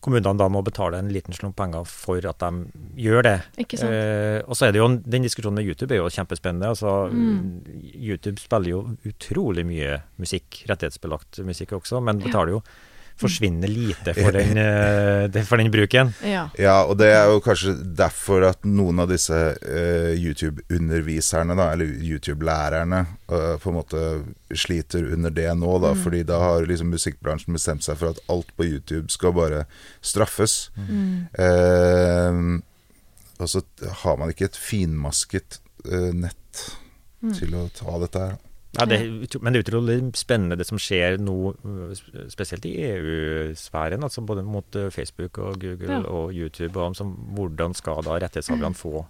Speaker 2: kommunene da må betale en liten slump penger for at de gjør det.
Speaker 1: Ikke sant?
Speaker 2: Eh, og så er det jo Den diskusjonen med YouTube er jo kjempespennende. altså
Speaker 1: Mm.
Speaker 2: YouTube spiller jo utrolig mye musikk, rettighetsbelagt musikk også, men betaler jo forsvinner lite for den, eh, for den bruken.
Speaker 1: Ja.
Speaker 3: Ja, og det er jo kanskje derfor at noen av disse uh, YouTube-underviserne, eller YouTube-lærerne, uh, på en måte sliter under det nå, da. Fordi da har liksom musikkbransjen bestemt seg for at alt på YouTube skal bare straffes.
Speaker 1: Mm.
Speaker 3: Uh, og så har man ikke et finmasket nett
Speaker 1: Mm.
Speaker 3: til å ta dette her.
Speaker 2: Ja, det, men det er utrolig spennende det som skjer nå, øh, spesielt i EU-sfæren. altså Både mot øh, Facebook og Google
Speaker 1: Ja.
Speaker 2: og YouTube. Og som, hvordan skal da rettighetshaverne få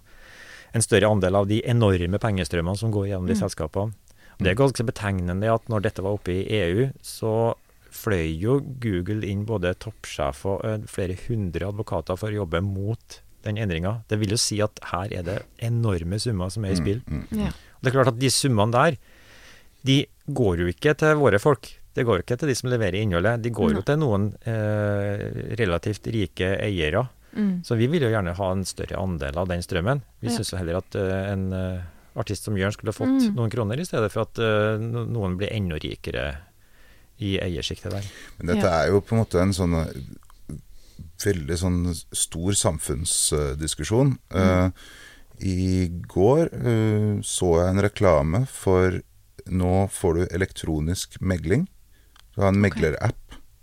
Speaker 2: en større andel av de enorme pengestrømmene som går gjennom de
Speaker 1: Mm.
Speaker 2: selskapene. Og Det er ganske betegnende at når dette var oppe i EU, så fløy jo Google inn både toppsjef og øh, flere hundre advokater for å jobbe mot den endringa. Det vil jo si at her er det enorme summer som er i spill.
Speaker 3: Mm, mm.
Speaker 1: Ja.
Speaker 2: Det er klart at de summene der, de går jo ikke til våre folk. Det går jo ikke til de som leverer innholdet. De går jo til noen eh, relativt rike eiere.
Speaker 1: Mm.
Speaker 2: Så vi vil jo gjerne ha en større andel av den strømmen. Vi
Speaker 1: Ja.
Speaker 2: syns jo heller at uh, en uh, artist som Jørn skulle fått
Speaker 1: Mm.
Speaker 2: noen kroner, i stedet for at uh, noen blir enda rikere i eiersjiktet der.
Speaker 3: Men dette
Speaker 1: Ja.
Speaker 3: er jo på en måte en sånn veldig sånn stor samfunnsdiskusjon. Eh, I går så jeg en reklame for Nå får du elektronisk megling. Du har en meglerapp,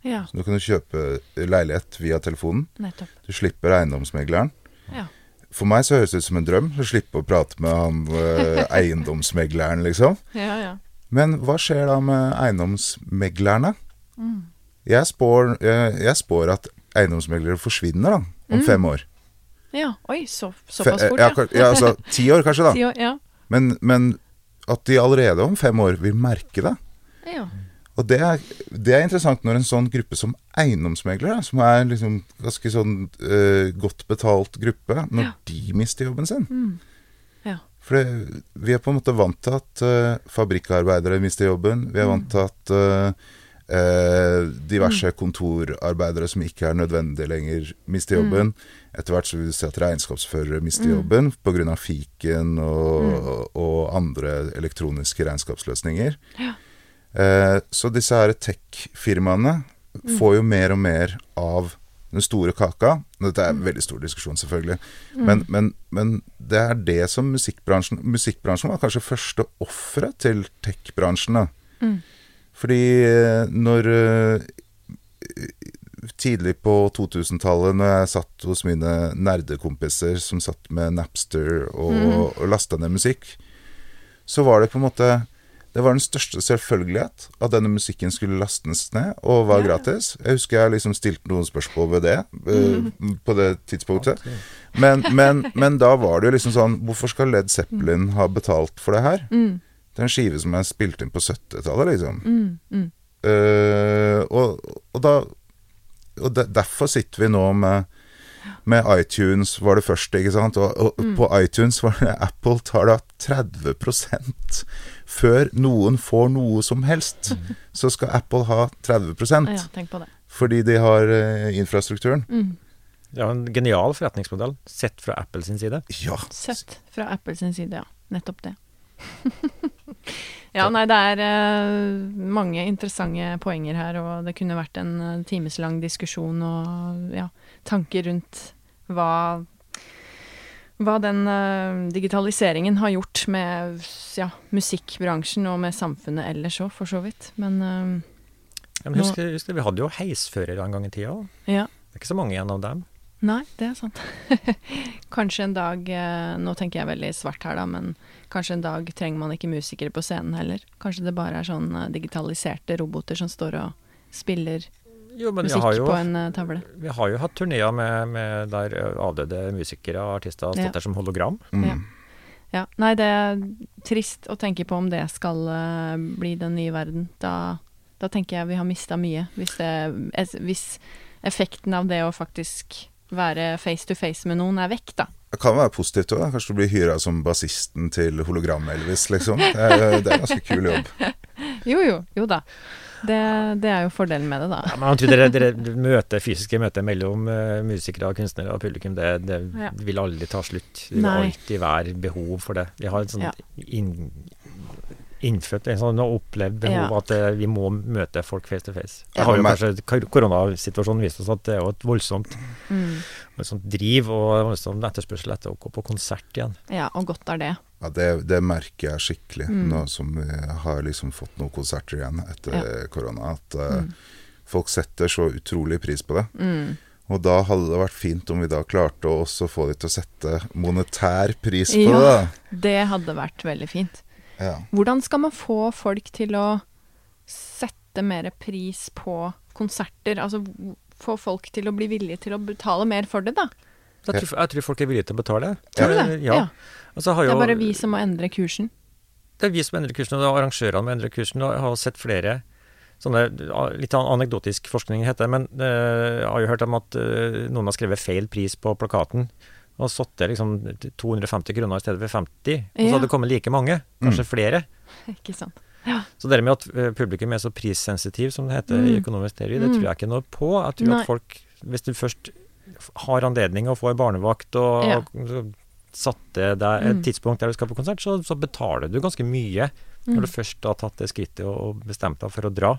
Speaker 1: Ja,
Speaker 3: så du kan kjøpe leilighet via telefonen.
Speaker 1: nettopp.
Speaker 3: Du slipper eiendomsmegleren.
Speaker 1: Ja.
Speaker 3: For meg så høres det ut som en drøm å slippe å prate med han eh, *laughs* eiendomsmegleren, liksom.
Speaker 1: Ja, ja.
Speaker 3: Men hva skjer da med eiendomsmeglerne?
Speaker 1: Mm.
Speaker 3: Jeg spår, jeg, jeg spår at eiendomsmeglere forsvinner da, om
Speaker 1: Mm.
Speaker 3: fem år.
Speaker 1: Ja, oi, så, såpass fort,
Speaker 3: ja.
Speaker 1: ja.
Speaker 3: altså ti år kanskje, da. *laughs*
Speaker 1: År, ja.
Speaker 3: Men, men at de allerede om fem år vil merke det.
Speaker 1: ja.
Speaker 3: Og det er, det er interessant når en sånn gruppe som eiendomsmeglere, som er liksom ganske sånn uh, godt betalt gruppe, når
Speaker 1: Ja.
Speaker 3: de mister jobben sin.
Speaker 1: Mm. Ja.
Speaker 3: For det, vi er på en måte vant til at uh, fabrikkarbeidere mister jobben. Vi er vant til at uh, diverse kontorarbeidere som ikke er nødvendige lenger, mister jobben. Etter hvert så vil du se at regnskapsførere mister
Speaker 1: Mm.
Speaker 3: jobben pga. fiken og, og andre elektroniske regnskapsløsninger.
Speaker 1: Ja.
Speaker 3: Eh, så disse her tech-firmaene får jo mer og mer av den store kaka. Dette er en veldig stor diskusjon, selvfølgelig. Men, men, men det er det som musikkbransjen Musikkbransjen var kanskje første offeret til tech-bransjen.
Speaker 1: Mm.
Speaker 3: Fordi eh, når eh, Tidlig på 2000-tallet, når jeg satt hos mine nerdekompiser som satt med Napster og, og lasta ned musikk, så var det på en måte Det var den største selvfølgelighet at denne musikken skulle lastes ned og var
Speaker 1: Ja.
Speaker 3: gratis. Jeg husker jeg liksom stilte noen spørsmål ved det eh, på det tidspunktet. Men, men, men da var det jo liksom sånn Hvorfor skal Led Zeppelin ha betalt for det her?
Speaker 1: Mm.
Speaker 3: Det er en skive som jeg spilte inn på 70-tallet, liksom.
Speaker 1: Mm. Mm.
Speaker 3: Uh, og, og da Og de, derfor sitter vi nå med med iTunes var det første, ikke sant? Og, og
Speaker 1: Mm.
Speaker 3: på iTunes var det *laughs* Apple tar da 30 før noen får noe som helst. Så skal Apple ha 30
Speaker 1: Mm. Ja, tenk på det.
Speaker 3: fordi de har uh, infrastrukturen.
Speaker 1: Mm.
Speaker 2: Det er en genial forretningsmodell, sett fra Apples side.
Speaker 3: Ja.
Speaker 1: Sett fra Apples side, ja. Nettopp det. *laughs* ja, nei, det er uh, mange interessante poenger her, og det kunne vært en uh, timeslang diskusjon og ja, tanker rundt hva hva den uh, digitaliseringen har gjort med ja, musikkbransjen og med samfunnet ellers òg, for så vidt. Men
Speaker 2: Ja, men husk, husk det, vi hadde jo heisførere en gang i tida.
Speaker 1: ja.
Speaker 2: Det er ikke så mange igjen av dem.
Speaker 1: Nei, det er sant. *laughs* kanskje en dag eh, Nå tenker jeg veldig svart her, da, men kanskje en dag trenger man ikke musikere på scenen heller. Kanskje det bare er sånn eh, digitaliserte roboter som står og spiller
Speaker 2: Jo, men
Speaker 1: musikk
Speaker 2: jo,
Speaker 1: på en eh, tavle.
Speaker 2: vi har jo hatt turneer med, med der avdøde musikere og artister har
Speaker 1: Ja.
Speaker 2: der som hologram.
Speaker 3: Mm.
Speaker 1: Ja. Ja. Nei, det er trist å tenke på om det skal bli den nye verden. Da, da tenker jeg vi har mista mye. Hvis, det, hvis effekten av det å faktisk være face to face med noen er vekk, da.
Speaker 3: Det kan være positivt òg. Kanskje du blir hyra som bassisten til Hologram-Elvis, liksom. Det er, det er en ganske kul jobb. *laughs*
Speaker 1: Jo, jo. Jo da. Det, det er jo fordelen med det, da.
Speaker 2: Ja, men jeg tror dere, dere møter, fysiske møter mellom uh, musikere, kunstnere og publikum, det, det
Speaker 1: Ja.
Speaker 2: vil aldri ta slutt. Det vil
Speaker 1: Nei.
Speaker 2: alltid være behov for det. Vi har et sånt
Speaker 1: Ja.
Speaker 2: Innfødt, en sånn opplevd behov
Speaker 1: Ja.
Speaker 2: at eh, vi må møte folk face to face.
Speaker 3: Ja,
Speaker 2: Det har jo kanskje koronasituasjonen vist oss at det er jo et voldsomt,
Speaker 1: Mm.
Speaker 2: voldsomt driv og voldsom etterspørsel etter å gå på konsert igjen.
Speaker 1: Ja, og godt er det.
Speaker 3: Ja, det, det merker jeg skikkelig
Speaker 1: Mm.
Speaker 3: nå som vi har liksom fått noen konserter igjen etter korona. At
Speaker 1: mm.
Speaker 3: uh, folk setter så utrolig pris på det.
Speaker 1: Mm.
Speaker 3: Og da hadde det vært fint om vi da klarte å også få de til å sette monetær pris på
Speaker 1: Ja.
Speaker 3: det.
Speaker 1: Det hadde vært veldig fint.
Speaker 3: Ja.
Speaker 1: Hvordan skal man få folk til å sette mer pris på konserter? Altså få folk til å bli villige til å betale mer for det, da?
Speaker 2: Jeg, tror, jeg tror folk er villige til å betale.
Speaker 1: Tror du
Speaker 2: Eh,
Speaker 1: det?
Speaker 2: Ja. Og så har
Speaker 1: Det er bare vi som må endre kursen.
Speaker 2: det er vi som endrer kursen, og arrangørene må endre kursen. Og jeg har sett flere sånne litt an- anekdotisk forskning heter det, men eh, jeg har jo hørt om at eh, noen har skrevet feil pris på plakaten. Og satte liksom 250 kroner i stedet for 50, og så hadde det kommet like mange, kanskje flere. *laughs*
Speaker 1: Ikke sant?
Speaker 2: Så det med at eh, publikum er så prissensitiv, som det heter i
Speaker 1: Mm.
Speaker 2: økonomisk teori, det
Speaker 1: Mm.
Speaker 2: tror jeg ikke noe på. Jeg tror
Speaker 1: Nei.
Speaker 2: at folk, hvis du først har anledning å få en barnevakt og,
Speaker 1: Ja.
Speaker 2: og satte deg et
Speaker 1: Mm.
Speaker 2: tidspunkt der du skal på konsert, så, så betaler du ganske mye
Speaker 1: Mm.
Speaker 2: når du først har tatt det skrittet og, og bestemt deg for å dra.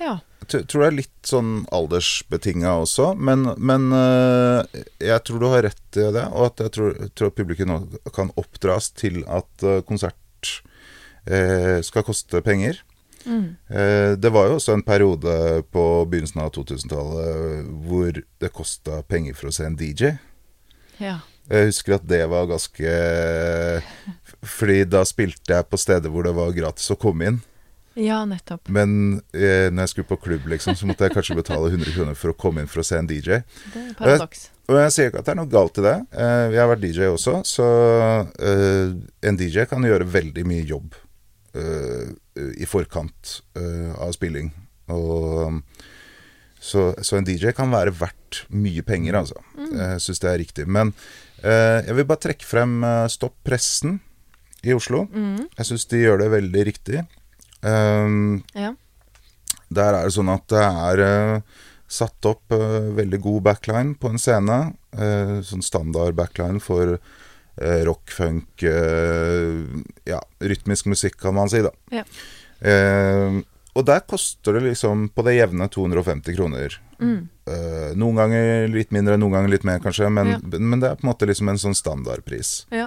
Speaker 1: Ja.
Speaker 3: Jeg tror- det er litt sånn aldersbetinga også, men, men eh, jeg tror du har rett i det. Og at jeg tror, tror publikum kan oppdras til at eh, konsert eh, skal koste penger.
Speaker 1: Mm.
Speaker 3: Eh, det var jo også en periode på begynnelsen av 2000-tallet hvor det kosta penger for å se en DJ.
Speaker 1: ja.
Speaker 3: Jeg husker at det var ganske Fordi da spilte jeg på steder hvor det var gratis å komme inn.
Speaker 1: Ja, nettopp.
Speaker 3: Men eh, når jeg skulle på klubb, liksom, så måtte jeg kanskje betale 100 kroner for å komme inn for å se en DJ.
Speaker 1: Det er paradoks.
Speaker 3: Og jeg sier ikke at det er noe galt i det. Eh, jeg har vært DJ også, så eh, en DJ kan gjøre veldig mye jobb eh, i forkant eh, av spilling. Og så, så en DJ kan være verdt mye penger, altså. Jeg syns det er riktig. Men eh, jeg vil bare trekke frem eh, Stopp pressen i Oslo.
Speaker 1: Mm.
Speaker 3: Jeg syns de gjør det veldig riktig. Um,
Speaker 1: Ja.
Speaker 3: der er det sånn at det er eh, satt opp eh, veldig god backline på en scene. eh, sånn standard backline for rock, funk Ja, rytmisk musikk, kan man si, da.
Speaker 1: Ja.
Speaker 3: Eh, og der koster det liksom på det jevne 250 kroner.
Speaker 1: Mm.
Speaker 3: Eh, noen ganger litt mindre, noen ganger litt mer, kanskje, men,
Speaker 1: Ja.
Speaker 3: men det er på en måte liksom en sånn standardpris.
Speaker 1: Ja.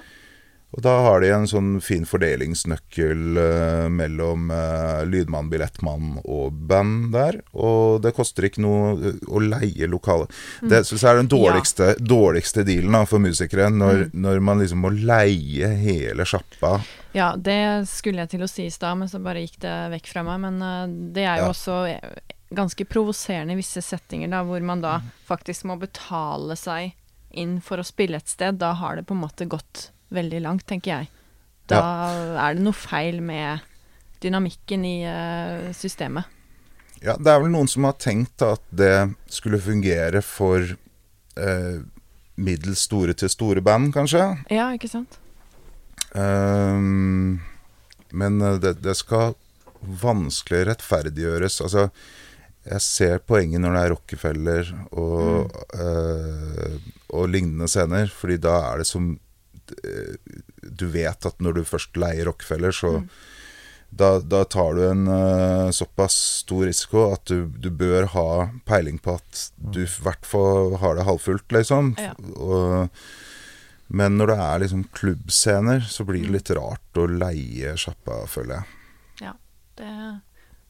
Speaker 3: Og da har de en sånn fin fordelingsnøkkel eh, mellom eh, lydmann, billettmann og band der. Og det koster ikke noe eh, å leie lokale. Det syns jeg er den dårligste, dårligste dealen da, for musikere, når, når man liksom må leie hele sjappa.
Speaker 1: Ja, det skulle jeg til å si i stad, men så bare gikk det vekk fra meg. Men uh, det er jo
Speaker 3: Ja.
Speaker 1: også eh, ganske provoserende i visse settinger, da, hvor man da faktisk må betale seg inn for å spille et sted. Da har det på en måte gått veldig langt, tenker jeg. Da er det noe feil med dynamikken i eh, systemet.
Speaker 3: Ja, det er vel noen som har tenkt at det skulle fungere for eh, middels store til store band, kanskje.
Speaker 1: Ja, ikke sant?
Speaker 3: Um, men eh, det, det skal vanskelig rettferdiggjøres. Altså, jeg ser poenget når det er Rockefeller og, eh, og lignende scener, fordi da er det som Du vet at når du først leier Rockefeller, så da, da tar du en uh, såpass stor risiko at du, du bør ha peiling på at du i hvert fall har det halvfullt, liksom.
Speaker 1: Ja.
Speaker 3: Og, men når det er liksom klubbscener, så blir det litt rart å leie sjappa, føler jeg.
Speaker 1: Det,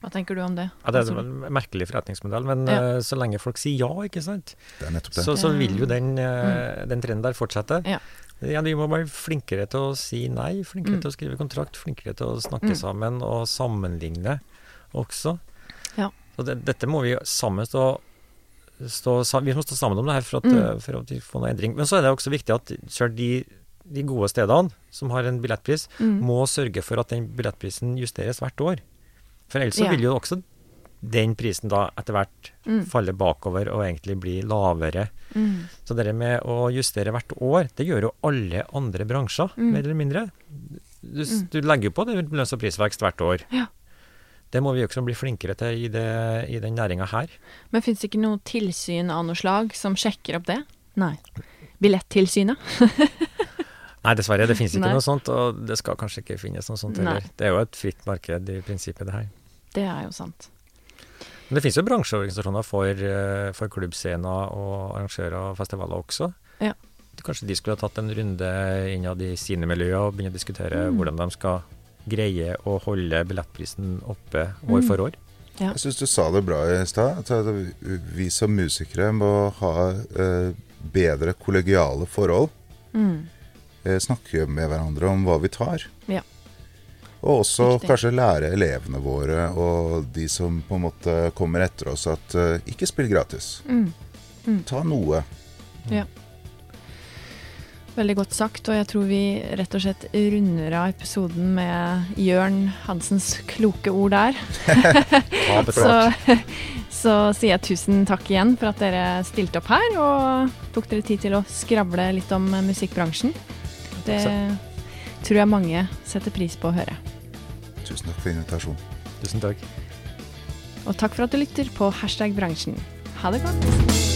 Speaker 1: hva tenker du om det?
Speaker 2: Ja, det er en merkelig forretningsmodell, men
Speaker 1: Ja.
Speaker 2: eh, så lenge folk sier ja, ikke sant,
Speaker 3: Det er det.
Speaker 2: så, så vil jo den, mm. den trenden der fortsette.
Speaker 1: Ja.
Speaker 2: Ja, Vi må være flinkere til å si nei, flinkere
Speaker 1: Mm.
Speaker 2: til å skrive kontrakt, flinkere til å snakke
Speaker 1: Mm.
Speaker 2: sammen og sammenligne også.
Speaker 1: Ja.
Speaker 2: Så det, dette må vi sammen stå, stå Vi må stå sammen om det her for at,
Speaker 1: Mm.
Speaker 2: for at vi får noe endring. Men så er det også viktig at selv de, de gode stedene som har en billettpris,
Speaker 1: Mm.
Speaker 2: må sørge for at den billettprisen justeres hvert år. For ellers så
Speaker 1: Ja.
Speaker 2: vil jo også den prisen da etter hvert
Speaker 1: Mm.
Speaker 2: faller bakover og egentlig blir lavere.
Speaker 1: Mm.
Speaker 2: Så det med å justere hvert år, det gjør jo alle andre bransjer,
Speaker 1: Mm.
Speaker 2: mer eller mindre. Du,
Speaker 1: Mm.
Speaker 2: du legger jo på det lønns- og prisvekst hvert år.
Speaker 1: Ja.
Speaker 2: Det må vi også bli flinkere til i, det, i den næringa her.
Speaker 1: Men fins det ikke noe tilsyn av noe slag som sjekker opp det? Nei. Billettilsynet? *laughs*
Speaker 2: Nei, dessverre. Det finnes ikke
Speaker 1: Nei.
Speaker 2: noe sånt, og det skal kanskje ikke finnes noe sånt heller. Det er jo et fritt marked i prinsippet, det her.
Speaker 1: Det er jo sant.
Speaker 2: Men det finnes jo bransjeorganisasjoner for, eh, for klubbscener og arrangører og festivaler også.
Speaker 1: Ja.
Speaker 2: Kanskje de skulle ha tatt en runde innad i sine miljøer og begynne å diskutere
Speaker 1: Mm.
Speaker 2: hvordan de skal greie å holde billettprisen oppe år
Speaker 1: Mm.
Speaker 2: for år.
Speaker 1: Ja.
Speaker 3: Jeg syns du sa det bra i stad. at Vi som musikere må ha eh, bedre kollegiale forhold.
Speaker 1: Mm.
Speaker 3: Eh, snakke med hverandre om hva vi tar.
Speaker 1: Ja.
Speaker 3: Og også
Speaker 1: Riktig.
Speaker 3: kanskje lære elevene våre og de som på en måte kommer etter oss, at uh, ikke spill gratis.
Speaker 1: Mm.
Speaker 3: Ta noe.
Speaker 1: Veldig godt sagt, og jeg tror vi rett og slett runder av episoden med Jørn Hansens kloke ord der. *laughs* Så, *laughs* så sier jeg tusen takk igjen for at dere stilte opp her og tok dere tid til å skravle litt om musikkbransjen. Det tror jeg mange setter pris på å høre.
Speaker 3: Tusen takk for invitasjonen.
Speaker 2: Tusen takk.
Speaker 1: Og takk for at du lytter på Hashtag bransjen. Ha det godt.